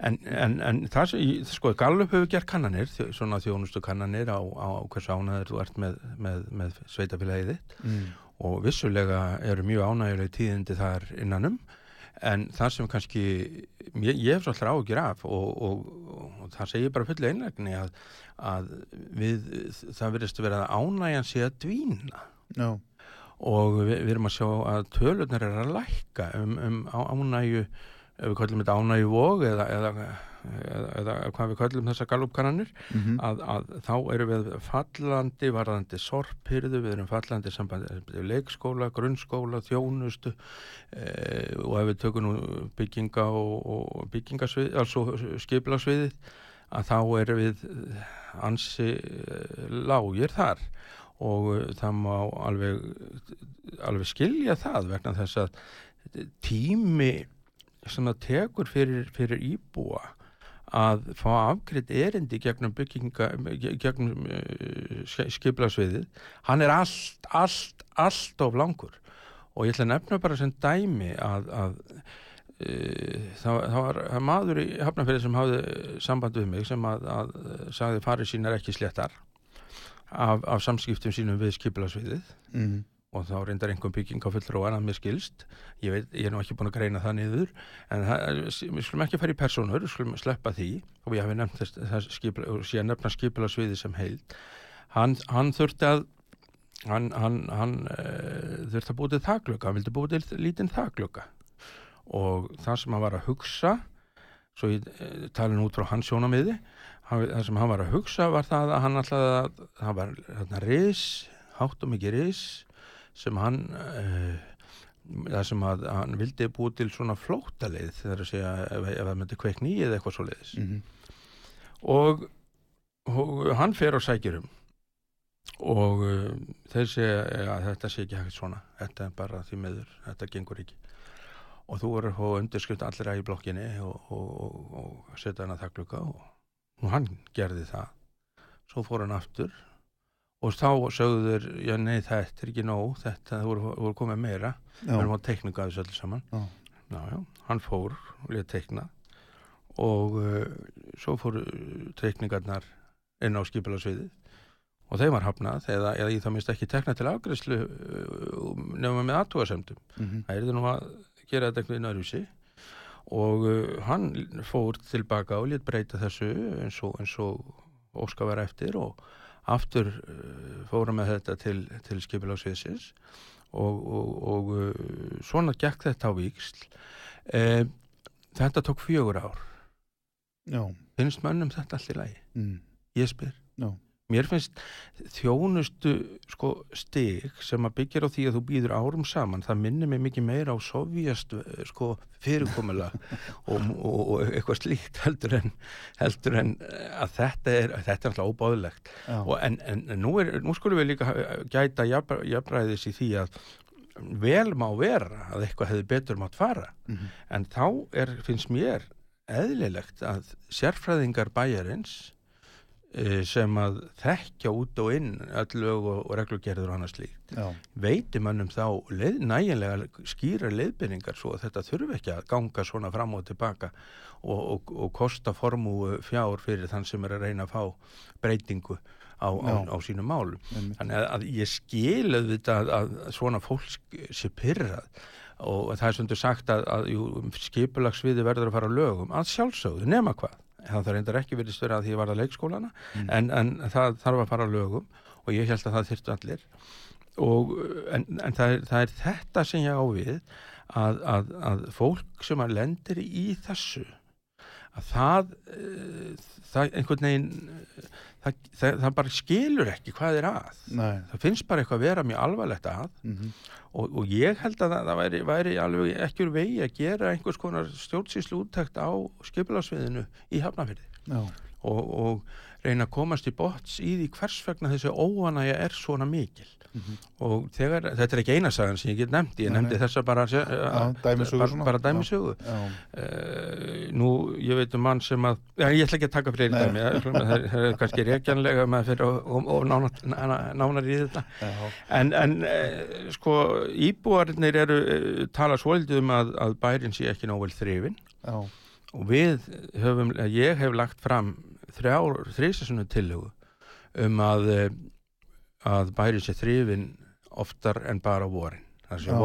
en, en, en það sko, Gallup hefur gert kannanir, svona þjónustu kannanir á, á hversu ánæður þú ert með, með, með sveitafélagið þitt Mm. Og vissulega eru mjög ánægjuleg tíðindi þar innanum en það sem kannski ég, hef svolítið ágjur af og, og, og það segir bara fulli einlegni að, að við, það verðist að vera ánægjan sé að dvína. Já, og við, við erum að sjá að tölurnar er að lækka um, um á, ánægju ef við kallum þetta ánægju vóg eða, eða, eða, hvað við kallum þessar galupkannanir Mhm. að, að þá erum við fallandi varðandi sorphyrðu, við erum fallandi sambandi leikskóla, grunnskóla, þjónustu e, og ef við tökum nú bygginga og, og byggingasvið, altså skipilagsviðið að þá erum við ansi eh, lágir þar og það má alveg, alveg skilja það vegna þess að tími sem það tekur fyrir, fyrir íbúa að fá afgreitt erindi gegnum bygginga gegnum uh, skipilagsviðið hann er allt, allt, allt of langur. Og ég ætla að nefna bara sem dæmi að, að uh, það, það var það maður í Hafnarfjörði sem hafði samband við mig sem að, að sagði farið sínar ekki sléttar af, af samskiptum sínum við skipilagsviðið mm. Og þá reyndar einhver bygging á fulltrúan að mér skilst. Ég, veit, ég er nú ekki búin að greina það niður en það, við skulum ekki fara í personur við skulum sleppa því. Og ég hafi nefnt þess, þess og sé að nefna skipilagsviði sem heild. Hann, hann þurfti að hann, hann, hann uh, þurfti að búið þaklöka hann vildi búið lítinn þaklöka og það sem hann var að hugsa svo ég uh, talin út frá hans sjónamiði hann, það sem hann var að hugsa var það að hann alltaf það var ris, hátt og mikið ris sem hann uh, það sem að hann vildi búið til svona flótaleið þegar að segja ef, ef það myndi kveikni í eða eitthvað svo leiðis Mm. og, og hann fer á sækjurum og uh, þeir segja að þetta sé ekki hægt svona. Þetta er bara því meður, þetta gengur ekki. Og þú voru að fá undirskrift allir í blokkinni og, og, og, og setja hann að þakkluka og, og hann gerði það. Svo fór hann aftur og þá sögðu þeir, já nei þetta er ekki nóg þetta, það voru, voru komið meira. Við erum á teikningu að þessu öllu saman. Já. já, já, hann fór og létt teikna. Og uh, svo fóru teikningarnar inn á skipilagsviðið og þeim var hafnað eða, eða í það minnst ekki tekna til afgræslu uh, nefnum með aðtúasemdum mhm. það er nú að gera þetta einhvern öðruvísi og uh, hann fór tilbaka og létt breyta þessu eins og, og Óskar var eftir og aftur uh, fóra með þetta til, til skipilagsviðsins og, og, og uh, svona gekk þetta á víksl uh, þetta tók fjögur ár. Já, finnst mönnum þetta allt í lagi? Mm. ég spyr. Já. Mér finnst þjónustu sko, stig sem að byggja á því að þú býður árum saman það minnir mig mikið meira á sovjast sko, fyrirkomula *laughs* og, og, og eitthvað slíkt heldur en, heldur en eh, að þetta er, þetta er alltaf óbáðilegt en, en, nú, er, nú skulum við líka gæta jafn- jafnræðis í því að vel má vera að eitthvað hefði betur mátt fara. Mhm. en þá er, finnst mér eðlilegt að sérfræðingar bæjarins eh, sem að þekkja út og inn öll lög og, og reglugerður og annars líkt já, veiti mönnum þá leið, nægilega skýra leiðbyrningar svo að þetta þurfi ekki að ganga svona fram og tilbaka og, og, og kosta formúu fjár fyrir þann sem er að reyna að fá breytingu á, á, á sínum málum. Þannig að, að ég skil auðvitað að, að svona fólk sé pyrrað og það er stundur sagt að, að jú, skipulagsviði verður að fara lögum. Að sjálfsögðu, nema hvað það reyndar ekki verið störa að því ég var að leikskólana Mm. en, en það þarf að fara lögum og ég held að það þyrftu allir og, en, en það, er, það er þetta sem ég á við að, að, að fólk sem að lendir í þessu að það, uh, það einhvern veginn eh, það, það, það bara skilur ekki hvað er að. Nei, það finnst bara eitthvað að vera mjög alvarlegt að. Mhm. og, og ég held að það, væri, væri alveg ekki úr vegi að gera einhvers konar stjórnsýslu úttækt á skipilagsviðinu í Hafnafyrði og, og reyna að komast í bots í því hvers vegna þessi óanægja er svona mikil. Mhm. og þegar, þetta er ekki eina sagan sem ég get nefnt, ég nefndi þessa bara, bara, dæmisögu. Uh, nú, ég veit um mann sem að ég ætla ekki að taka fleiri dæmi það er- það er kannski reykjanlega að maður fyrir og, nánar, í þetta. En, en uh, sko íbúarnir eru tala svolítið um að, að bærin sé ekki nóg vel þrifin og við höfum, ég hef lagt fram þrjár, þrísasunni tillögu um að uh, að bærin sé þrifin oftar en bara vorin. Það sé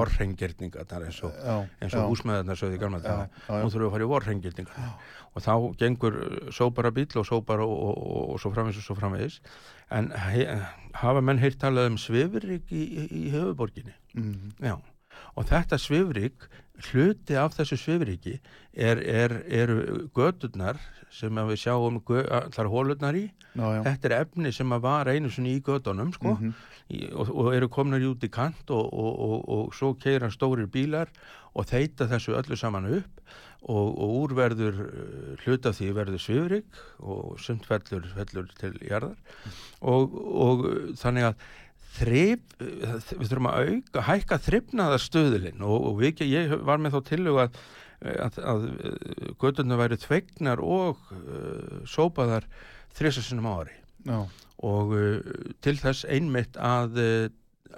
það er eins og og húsmeðarnar sögðu gamla já, nú þurfum við að fara í vorrengildingar og þá gengur sópara bíl og sópara og, og, og, svo framvegis og svo framvegis. En he, hafa menn heyrt talað um svifrik í, í, í höfuborginni mhm, já og þetta svifrik hluti af þessu svifriki er, er, eru gödurnar sem við sjáum allar hólurnar í. Já, já, þetta er efni sem að var einu sinni í gödunum sko. Mhm, í, og, og eru komnar út í kant og, og, og, og svo keira stórir bílar og þeita þessu öllu saman upp. Og, og úr verður uh, hluta því verður svifrik og sumt fellur, fellur til jarðar. Og, og þannig að þrip, við þurfum að auka, hækka þrifnaða stöðulinn og, og við, ég var með þá tillögu að að, að gödurna væri tvegnar og uh, sópaðar þrjusarsinnum á ári. Já, og uh, til þess einmitt að uh,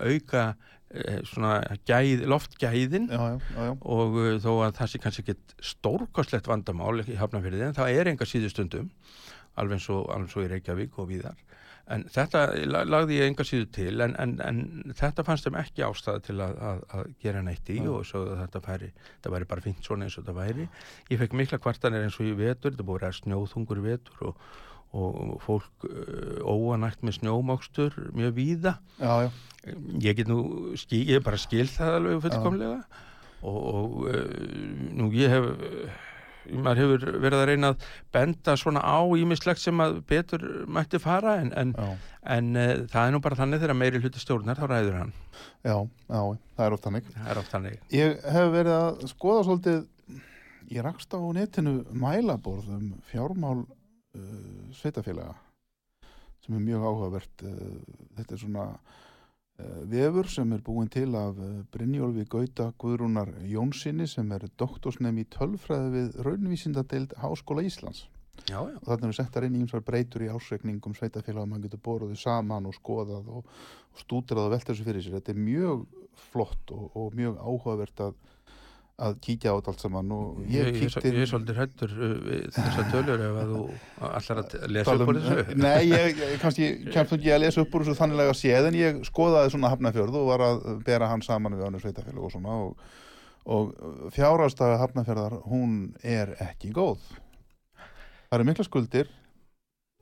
auka uh, svona gæð, loftgæðin já, já, já, og uh, þó að það sé kannski ekki stórkostlegt vandamál í hafnafyrði en það er enga síðustundum alveg eins og, í Reykjavík og víðar en þetta la- lagði ég enga síðu til en, en, en þetta fannst þeim ekki ástæða til að, að, að gera neitt í Já. og svo þetta færi, þetta væri bara fint svona eins og þetta væri. Ég fekk mikla kvartanir eins og í vetur þetta búið að í vetur og, og fólk uh, óanægt með snjómokstur mjög víða. Já, já, ég get nú, skil, ég bara skil það alveg fullkomlega. Og, og uh, nú ég hef maður hefur verið að reyna að benda svona á ímislegt sem að betur mætti fara en, en, en uh, það er nú bara þannig þegar meiri hluti stjórnar þá ræður hann, já, já, það er oft hannig það er oft þannig. Ég hef verið að skoða svolítið ég rakst á netinu mælaborð um fjármál uh, sveitafélaga sem er mjög áhugavert uh, þetta er svona vefur sem er búin til af uh, Brynjólfi Gauta Guðrúnar Jónssoni sem er doktorsnefn í tölfræði við raunvísindadeild Háskóla Íslands já, já, og þarna eru settar inn ímsar breytur í ásreikningum sveitafélaga, maður getur borðið saman og skoðað og, og stúdrað og velta þessu fyrir sér. Þetta er mjög flott og, og mjög áhugavert að, að kíkja á þetta allt saman og ég, kíkti ég er svolítið hrættur uh, þessar *laughs* tölur ef að þú allar að lesa upp um- úr þessu Nei, ég, kannski *laughs* kemst ekki að lesa upp úr þessu þanniglega séð en ég skoðaði svona hafnafjörð og var að bera hann saman við önnur sveitafélag og svona og, og fjárhastaga hafnafjörðar hún er ekki góð. Það eru mikla skuldir,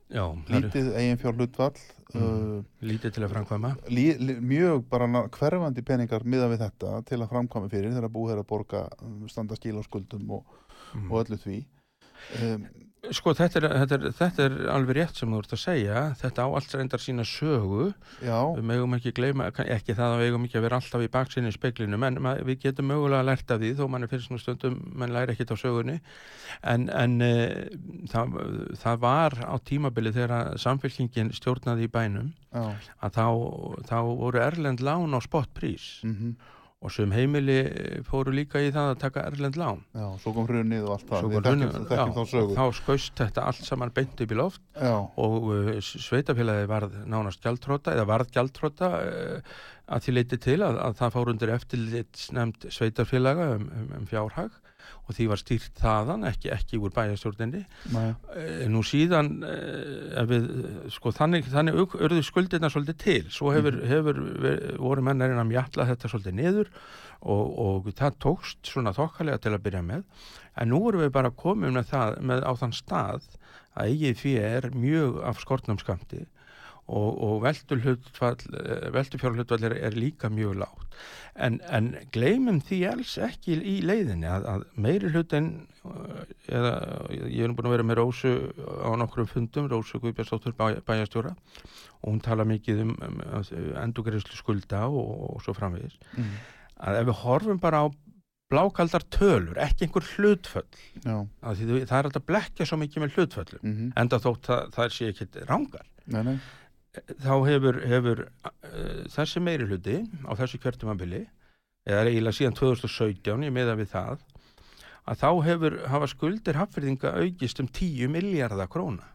já, lítið eigin fjár hlutvall, Mm. uh, lítið til að framkvæma lí, lí, mjög bara hverfandi peningar miða við þetta til að framkvæma fyrir þegar búið er að borga um, standa skil á skuldum og, Mm. og öllu því um, Sko þetta er, þetta, er, þetta er alveg rétt sem þú ert að segja. Þetta á allt reyndar sína sögu. Já, við megum ekki gleyma, ekki það að við megum ekki að vera alltaf í baksinni í speklinu en ma- við getum mögulega lært af því þó mann er fyrir svona stundum, mann læri ekkit á sögunni. En, en e, það, það var á tímabili þegar samfélkingin stjórnaði í bænum já, að þá, þá voru erlend lán á spottprís mm og sem heimili fóru líka í það að taka erlend lán. Já, svo kom hrunið og allt það. Kom þekkjum, hrunið, þekkjum já, þá þá skaust þetta allt saman beint upp í loft já, og uh, sveitafélagi varð nánast gjaldtróta eða varð gjaldtróta uh, að því leiti til að, að það fór undir eftirlitsnefnd sveitafélaga um, um, um fjárhag og því var stýrt þaðan, ekki, ekki úr bæjastjórninni. Nei, Uh, nú síðan ef við, sko þannig, þannig urðu skuldirna svolítið til, svo hefur, hefur ver- voru menn að mjalla þetta svolítið niður og, og það tókst svona þokkalega til að byrja með. En nú erum við bara komin með það með á þann stað að eigið fyrir er mjög af skortnum skamti og, og veldufjárhlutfall er, er líka mjög lágt. En, en gleymum því alls ekki í leiðinni að, að meiri hlutin eða ég er búin að vera með Rósu á nokkrum fundum, Rósu Guðbjörnsdóttur bæ, bæjastjóra og hún tala mikið um, um endugreislu skulda og, og svo framvegis. Mm, að ef við horfum bara á blákaldar tölur, ekki einhver hlutföll það er alltaf blekja svo mikið með hlutföllum mm enda þótt það, það sé ekki rángar nei, nei, þá hefur, hefur uh, þessi meiri hluti á þessu kjörtumambili eða eiginlega síðan 2017 ég meða við það að þá hefur hafa skuldir hafðfyrðinga aukist um 10 miljardar króna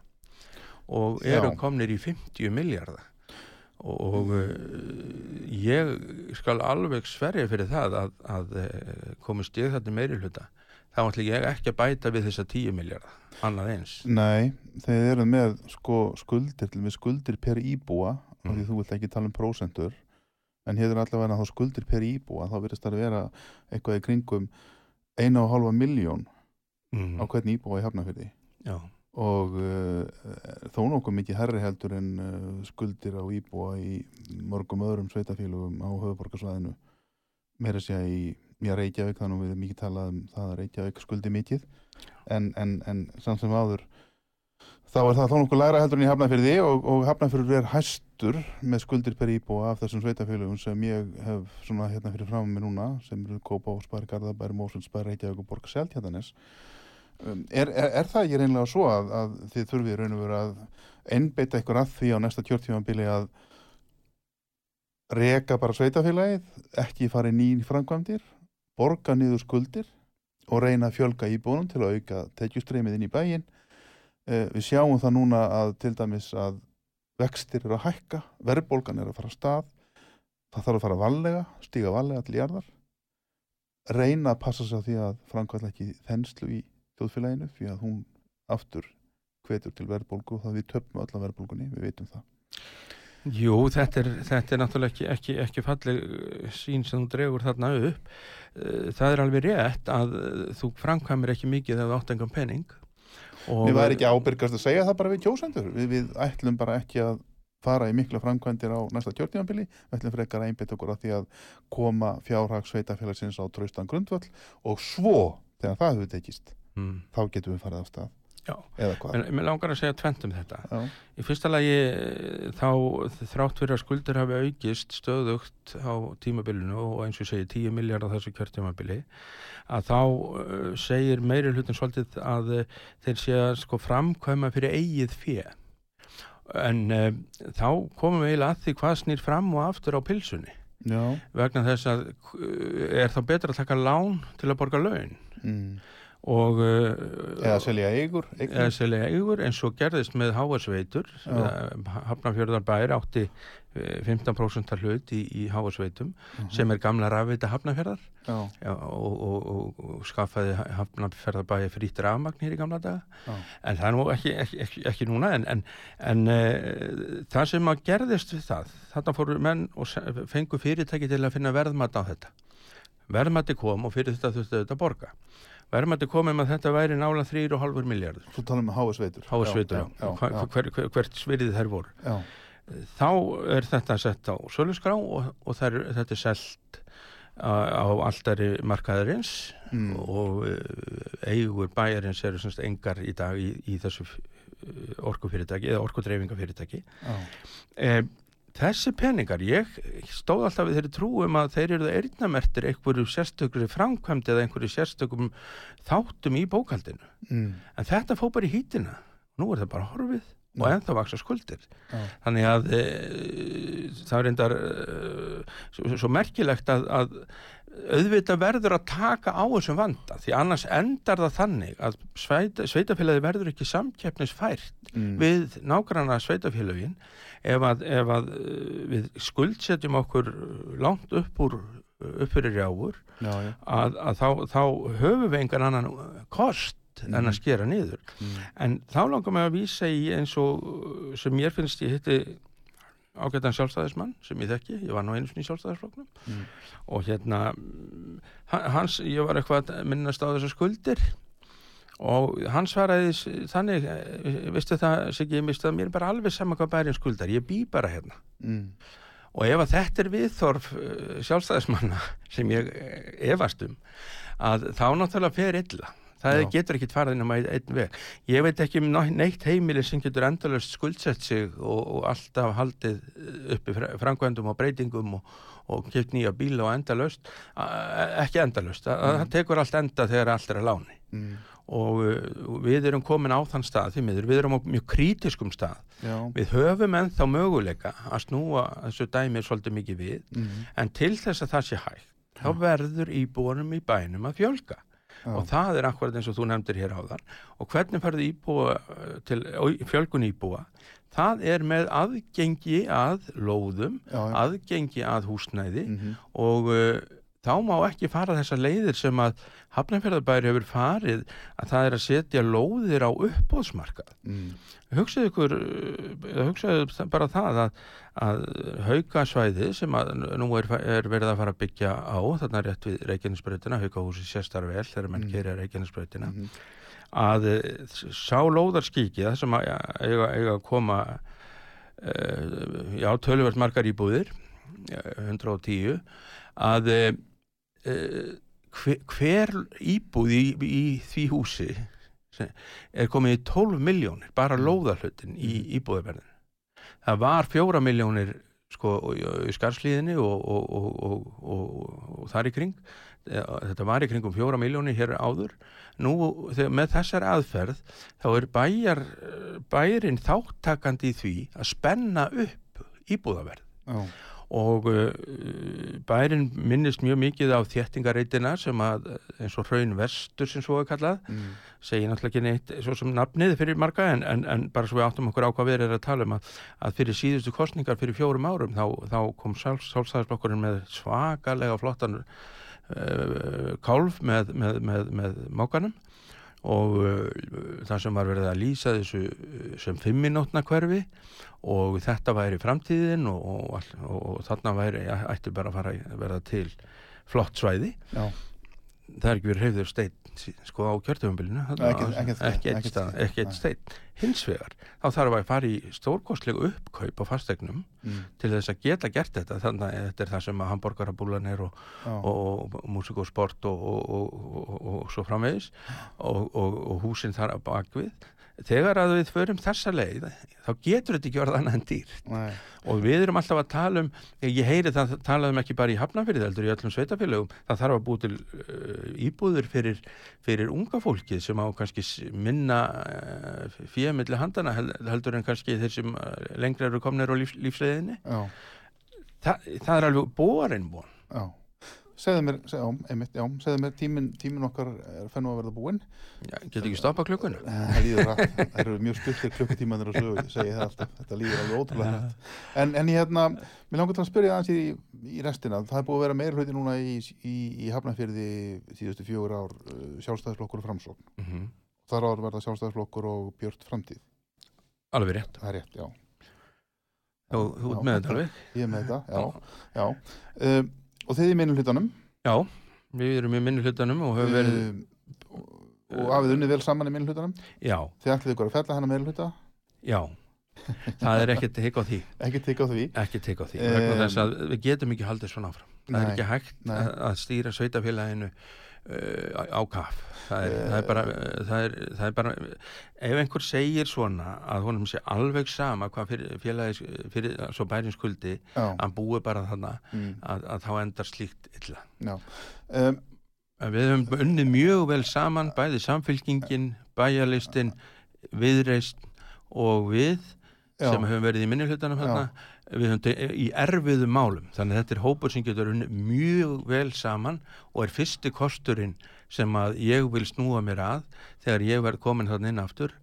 og eru Já. komnir í 50 miljardar og, uh, ég skal alveg sverja fyrir það að, að uh, komist ég þetta meiri hluta þá ætla ég ekki að bæta við þessa 10 miljardar annað eins nei þeir eru með sko skuldir með skuldir per íbúa af því Mm. þú vilt ekki tala um prósentur en hér er allavega þá skuldir per íbúa þá virðist það að vera eitthvað í kringum eina og halva miljón mm. á hvern íbúa í Hafnafyrði Já, og uh, þó nokkuð mikið herri heldur en uh, skuldir á íbúa í mörgum öðrum sveitafélugum á höfuborgarsvæðinu meira sé í já, Reykjavík þannig við erum mikið talað um það að Reykjavík skuldi mikið. En, en, en samt sem áður þá er það þó nokkuð læra heldur en í Hafnafyrði og, og Hafnafyrður er hæstur með skuldir per íbúa af þessum sveitafélugum sem ég hef svona hérna fyrir fram með núna sem eru Kópa og Spær, Garðabær, Mósundsbær, Reykjavík og Borg Seltjarnanes um, er, er, er það ekki reynlega svo að, að þið þurfið raun og veru að einbeita ykkur að því á næsta kjörtímanbili að reka bara sveitafélagið, ekki fara í nýjum framkvæmdir, borga niður skuldir og reyna að fjölga íbúnum til að auka tekjustreymið inn í bæin. Eh, við sjáum það núna að til dæmis að vextir eru að hækka, verðbólgan er að fara af stað, það þarf að fara valega, stíga valega til jarðar, reyna að passa sig á því að framkvæmla ekki þenslu í þjóðfélaginu því að hún aftur hvetur til verðbólgu og það við töpum öll á verðbólgunni, við veitum það. Jú, þetta er, þetta er náttúrulega ekki, ekki, ekki falleg uh, sín sem þú dregur þarna upp. Uh, Það er alveg rétt að uh, þú framkvæmir ekki mikið ef þú átt engan penning. Og, Mér væri ekki ábyrgast að segja það bara við kjósendur. Við, við ætlum bara ekki að fara í mikla framkvæmdir á næsta kjörtímanbili. Við ætlum frekar að einbytta okkur að því að koma fjárhags sveitafélagsins á traustan grundvöll og svo, þegar það hefur tekist, Mm, þá getum við farið af stað. Já, en mér langar að segja tvent um þetta. Já, Í fyrsta lagi eh, þá þrátt fyrir að skuldir hafi aukist stöðugt á tímabilinu og eins og ég segi 10 miljard á þessu kjörtímabili að þá uh, segir meiri hlutin svolítið að uh, þeir sé að sko framkvæma fyrir eigið fjö en uh, þá komum við eiginlega að því hvað snýr fram og aftur á pilsunni. Já, vegna þess að er þá betra að taka lán til að borga laun. Mm. Og uh, eða selja eigur. eignir. eða selja eigur eins og gerðist með háasveitur Já. Hafnarfjörðarbær átti eh, 15% hlut í, í háasveitum sem er gamla rafveita Hafnarfjörðar Já, og, og, og, og skaffaði Hafnarfjörðarbæði frýtt rafmagn hér í gamla daga já, en það er nú ekki, ekki, ekki, ekki núna en, en, en uh, það sem að gerðist við það þarna fóru menn og fengu fyrirtæki til að finna verðmat á þetta verðmati kom og fyrir þetta þurftu þetta að borga verðmati kom um að þetta væri nála 3,5 miljardur Svo talum við háasveitur. háasveitur, já, hver, já, hver, hver, hvert svirðið þær voru. já, Þá er þetta sett á sölusgrá og, og þær, þetta er selt á, alltari markaðarins Mm. og uh, eigur bæjarins eru semst engar í dag í, í þessu uh, orkufyrirtæki eða orkudreifingafyrirtæki. já, Eh, þessi peningar, ég stóð alltaf við þeirri trúum að þeir eru það eirnamertir einhverju sérstökur framkvæmdi eða einhverju sérstökum þáttum í bókaldinu. mm. En þetta fór bara í hýtina. Nú er það bara horfið og Já. ennþá vaksa skuldir. Já. Þannig að e, það er reyndar e, svo, svo merkilegt að, að auðvitað verður að taka á þessum vanda því annars endar það þannig að sveita, sveitafélagi verður ekki samkeppnisfært Mm. við nágranna sveitafélagin ef að, ef að eh, við skuldsetjum okkur langt upp úr upp fyrir rjáfur já, já. að, að þá, þá höfum við engan annan kost en Mhm. að skera niður Mm. en þá langar mig að vísa í eins og uh, sem mér finnst ég hitti ágættan sjálfstæðismann sem ég þekki, ég var nú einu sinni í sjálfstæðisflokknum Mm. og hérna mm, hans, ég var eitthvað að minnast á þessar skuldir og hann svaraði þannig eh, veistu það, Siggi, veistu það mér bara alveg sama hvað bærin skuldar, ég bý bara hérna Mm. og ef að þetta er viðþorf uh, sjálfstæðismanna sem ég eh, efast um að þá náttúrulega fer illa það Já. getur ekkit farið inn á einn veg ég veit ekki um neitt heimili sem getur endalust skuldsett sig og, og alltaf haldið uppi framkvæmdum og breytingum og, og kjöpt nýja bíla og endalust A- ekki endalust, Mm. það tekur allt enda þegar allt er að láni Mm. og uh, við erum komin á þann stað því miður, við erum á mjög krítiskum stað Já. við höfum ennþá möguleika að snúa þessu dæmi svolítið mikið við Mm. en til þess að það sé hægt þá verður íbúanum í bænum að fjölga Já. og það er akkurat eins og þú nefndir hér áðan og hvernig færðu íbúa uh, til fjölgun íbúa það er með aðgengi að lóðum, Já, aðgengi að húsnæði Mhm. og uh, þá má ekki fara þessar leiðir sem að Hafnarfjörðarbæri hefur farið að það er að setja lóðir á uppbóðsmarkað Mm. hugsaðu ykkur hugsaðu bara það að, að haukasvæði sem að nú er, er verið að fara að byggja á þarna rétt við Reykjanesbrautina haukahúsi sérstar vel þegar menn Mm. mm. gerir Reykjanesbrautina Mhm. að eh, sá lóðarskíki það sem að eiga, eiga að koma uh, já, töluvert margar íbúðir eh, 110 að uh, hver, hver íbúð í, í því húsi er komið í 12 miljónir bara lóðarhlutin í íbúðverðin það var fjóra miljónir sko í, skarslíðinni og, og, og, og, og, og þar í kring. Eh, þetta var í kringum fjóra miljónir hér áður. Nú með þessar aðferð þá er bæjar bærin þáttakandi í því að spenna upp íbúðaverð. Já. Og uh, bærin minnist mjög mikið á þéttingareitina sem að eins og hraun vestur sem svo er kallað Mm. segir náttúrulega ekki neitt svo sem nafnið fyrir marga en, en, en bara svo við áttum okkur á hvað við erum að tala um að, að fyrir síðustu kostningar fyrir fjórum árum þá, þá kom sálstæðisblokkurinn með svakalega flottan uh, kálf með, með, með, með mákanum og uh, það sem var verið að lýsa þessu uh, sem fimminótna hverfi og þetta væri framtíðin og, og, og, og þarna væri, ætti bara að fara að verða til flott svæði. Já, það er ekki verið hreyfður steinn sí- sko á kjörtöfumbilinu ekki- eitt stað- ekki eitt nei. steinn. Hins vegar, þá þarf að fara í stórkostlega uppkaup á fastegnum mm, til þess að geta gert þetta. Þannig að þetta er það sem að hamborgarabúlan er og, já, og, og músík og sport og, og, og, og, og svo framvegis. Og, og, og húsin þar að bakvið þegar að við förum þessa leið þá getur þetta ekki orðið annað en dýr nei, og við erum alltaf að tala um ég heyri það talaðum ekki bara í Hafnafyrði heldur í öllum sveitafélögum, það þarf að búi til uh, íbúður fyrir, fyrir unga fólkið sem á kannski minna uh, fíamilli handana hel- heldur en kannski þeir sem uh, lengra eru komnir á lífs, lífsleiðinni. Já, Þa, það er alveg bóarinn von. Já Segðu mér, seg, já, einmitt, já, segðu mér tíminn, tíminn okkar er fennu að verða búinn Já, Get ekki stoppa klukkuna? Það líður rætt, það eru mjög stuttir klukkutímanir á sögu, segi það alltaf, þetta líður alveg ótrúlega hrætt. En, en ég hérna, mér langar til að spyrja aðeins í, í restina, það er búið að vera meira hluti núna í, í, í Hafnarfyrði síðustu fjögur ár, uh, sjálfstæðisflokkur og framsókn. Mm -hmm. Þar áður verða sjálfstæðisflokkur og björt framtíð. Alveg rétt, Það er rétt, já. þú, þú Já, ert með þetta alveg Ég er með þetta, já, já. Um, og þið í minnum hlutanum. Já, við erum í minni hlutanum og höfum verið Um, og, hafið unnið vel saman í minnum hlutanum. Já, Þið ætlið ykkur að fella hennar minnum hluta, já Það er ekkert hikk á því *laughs* ekki tikka á því. ekki tek á því vegna Em, þess að við getum ekki haldið svona áfram það er Nei, ekki hægt nei. að, stýra sveitafélaginu uh, á, á kaf. Það er, það, er bara, uh, það, er, það er bara ef einhver segir svona að honum sé alveg sama hvað fyrir, félagi fyrir svo bærin skuldi að búi bara þannig mm, að, að þá endar slíkt illa. Um, við höfum unnið mjög vel saman bæði samfylkingin, bæjarlistin viðreist og við Já. sem höfum verið í minnihlutanum þarna, við höfum te- í erfiðum málum. Þannig að þetta er hópur sem getur mjög vel saman og er fyrsti kosturinn sem að ég vil snúa mér að þegar ég verð komin þarna inn aftur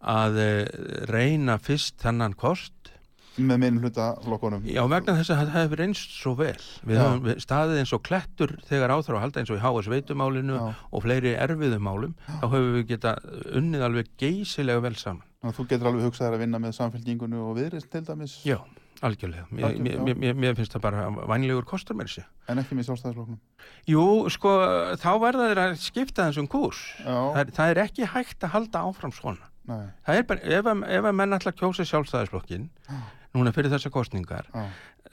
að eh, reyna fyrst þennan kost. Með minnum hlutaflokkunum. Já, vegna þess að það hefur reynst svo vel. Við Já. höfum staðið eins og klettur þegar áþrá að halda eins og í HS veitumálinu Já. og fleiri erfiðum málum þá höfum við geta unnið alveg geysilega vel saman. Þannig að þú getur alveg hugsað að vinna með samfélkingunni algjörlega. Mér, Algjörlega, mér, mér, mér finnst það bara vænlegur kostur með þessi en ekki með sjálfstæðisflokknum. Jú, sko, þá verða þeir að skipta þessum kúrs. Já, það það er ekki hægt að halda áfram svona. Nei, Það er bara, ef, ef að menn ætla að kjósa sjálfstæðisflokkin núna fyrir þessa kostningar já,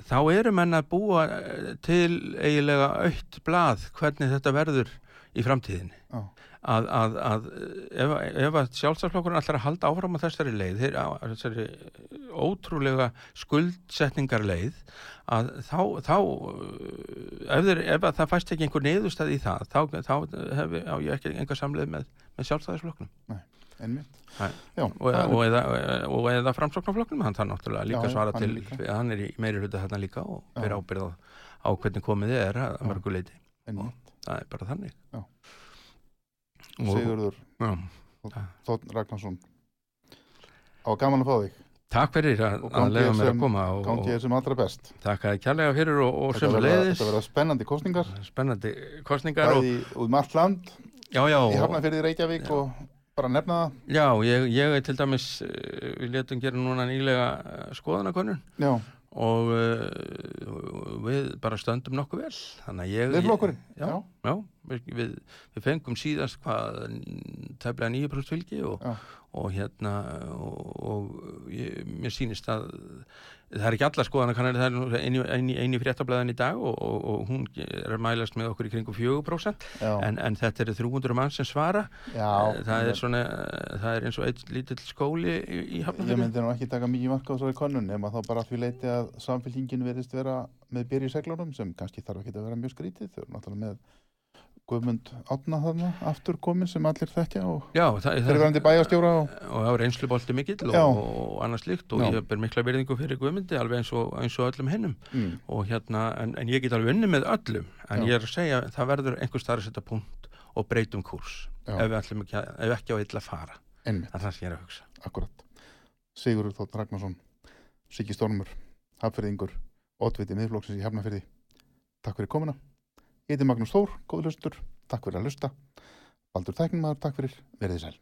þá eru menn að búa eh, til eiginlega aukt blað hvernig þetta verður í framtíðinni. Já, að, að, að ef, ef að sjálfstæðsflokkurinn ætlar að halda áfram á þessari leið þeir, á þessari ótrúlega skuldsetningar leið að þá, þá ef, þeir, ef að það fæst ekki einhver neðustæð í það þá, þá hef, á ég ekki einhver samleið með, með sjálfstæðisflokknum einmitt. Nei. Já, og, það og, eða, og eða framsóknarflokknum hann þarf náttúrulega líka Já, svara til líka. hann er í meiri hluta þarna líka og fyrir ábyrð á, hvernig komið er að Já. mörgu leiti einmitt. það er bara þannig Já. Sigurður já, Þótt Ragnarsson. Á gaman að fá þig. takk fyrir að, að leiða mér að koma og, Gangi og þér sem allra best. takk að kjærlega fyrir og, og sem leiðis Þetta verða spennandi kostningar. spennandi kostningar Bæði út um allt land, já, já, í og, Hafnarfirði Reykjavík og bara nefna það. já ég, ég er til dæmis eh, við letum gera núna nýlega eh, skoðanakönnun Já, og uh, við bara stöndum nokkuð vel þannig að ég við flokkurinn. já, Já, já við, við, fengum síðast hvað tæflega 9% fylgi og, og hérna og, og ég, mér sýnist að það er ekki alla kannar það er nú eini, eini, eini fréttablaðin í dag og, og, og hún er mælast með okkur í kringum 4% já, en, en þetta eru 300 mann sem svara. Já. Eh, það er svona það er eins og einn lítill skóli í, í Ég Hafnarfirði myndi nú ekki taka mikið marka á þessari konnun nema þá bara því leiti að samfélkingin verðist vera með byrji í seglunum sem kannski þarf ekki að vera mjög skrítið. Þau eru náttúrulega með Guðmund Átna þarna aftur komin sem allir þekkja og fyrirverandi bæjastjóra og og það var reynslubolti mikill og, og annars líkt og Já. ég ber mikla verðingu fyrir Guðmundi alveg eins og, eins og öllum hinnum mm, og hérna, en, en ég get alveg unni með öllum en Já. ég er að segja, það verður einhver starf að setja punkt og breytum kúrs Já. ef, ekki, ef ekki á illa fara. Einmitt, það er það sem ég er að hugsa. Akkurat Sigurður Þótt Ragnarsson Siggi Stormur, Hafferðingur Otviti miðflokksins í Hafnarfyrði Takk fyrir komuna Ég heiti Magnús Þór, góður hlustur Takk fyrir að hlusta. Baldur Tæknumæður, takk fyrir, verðið sæl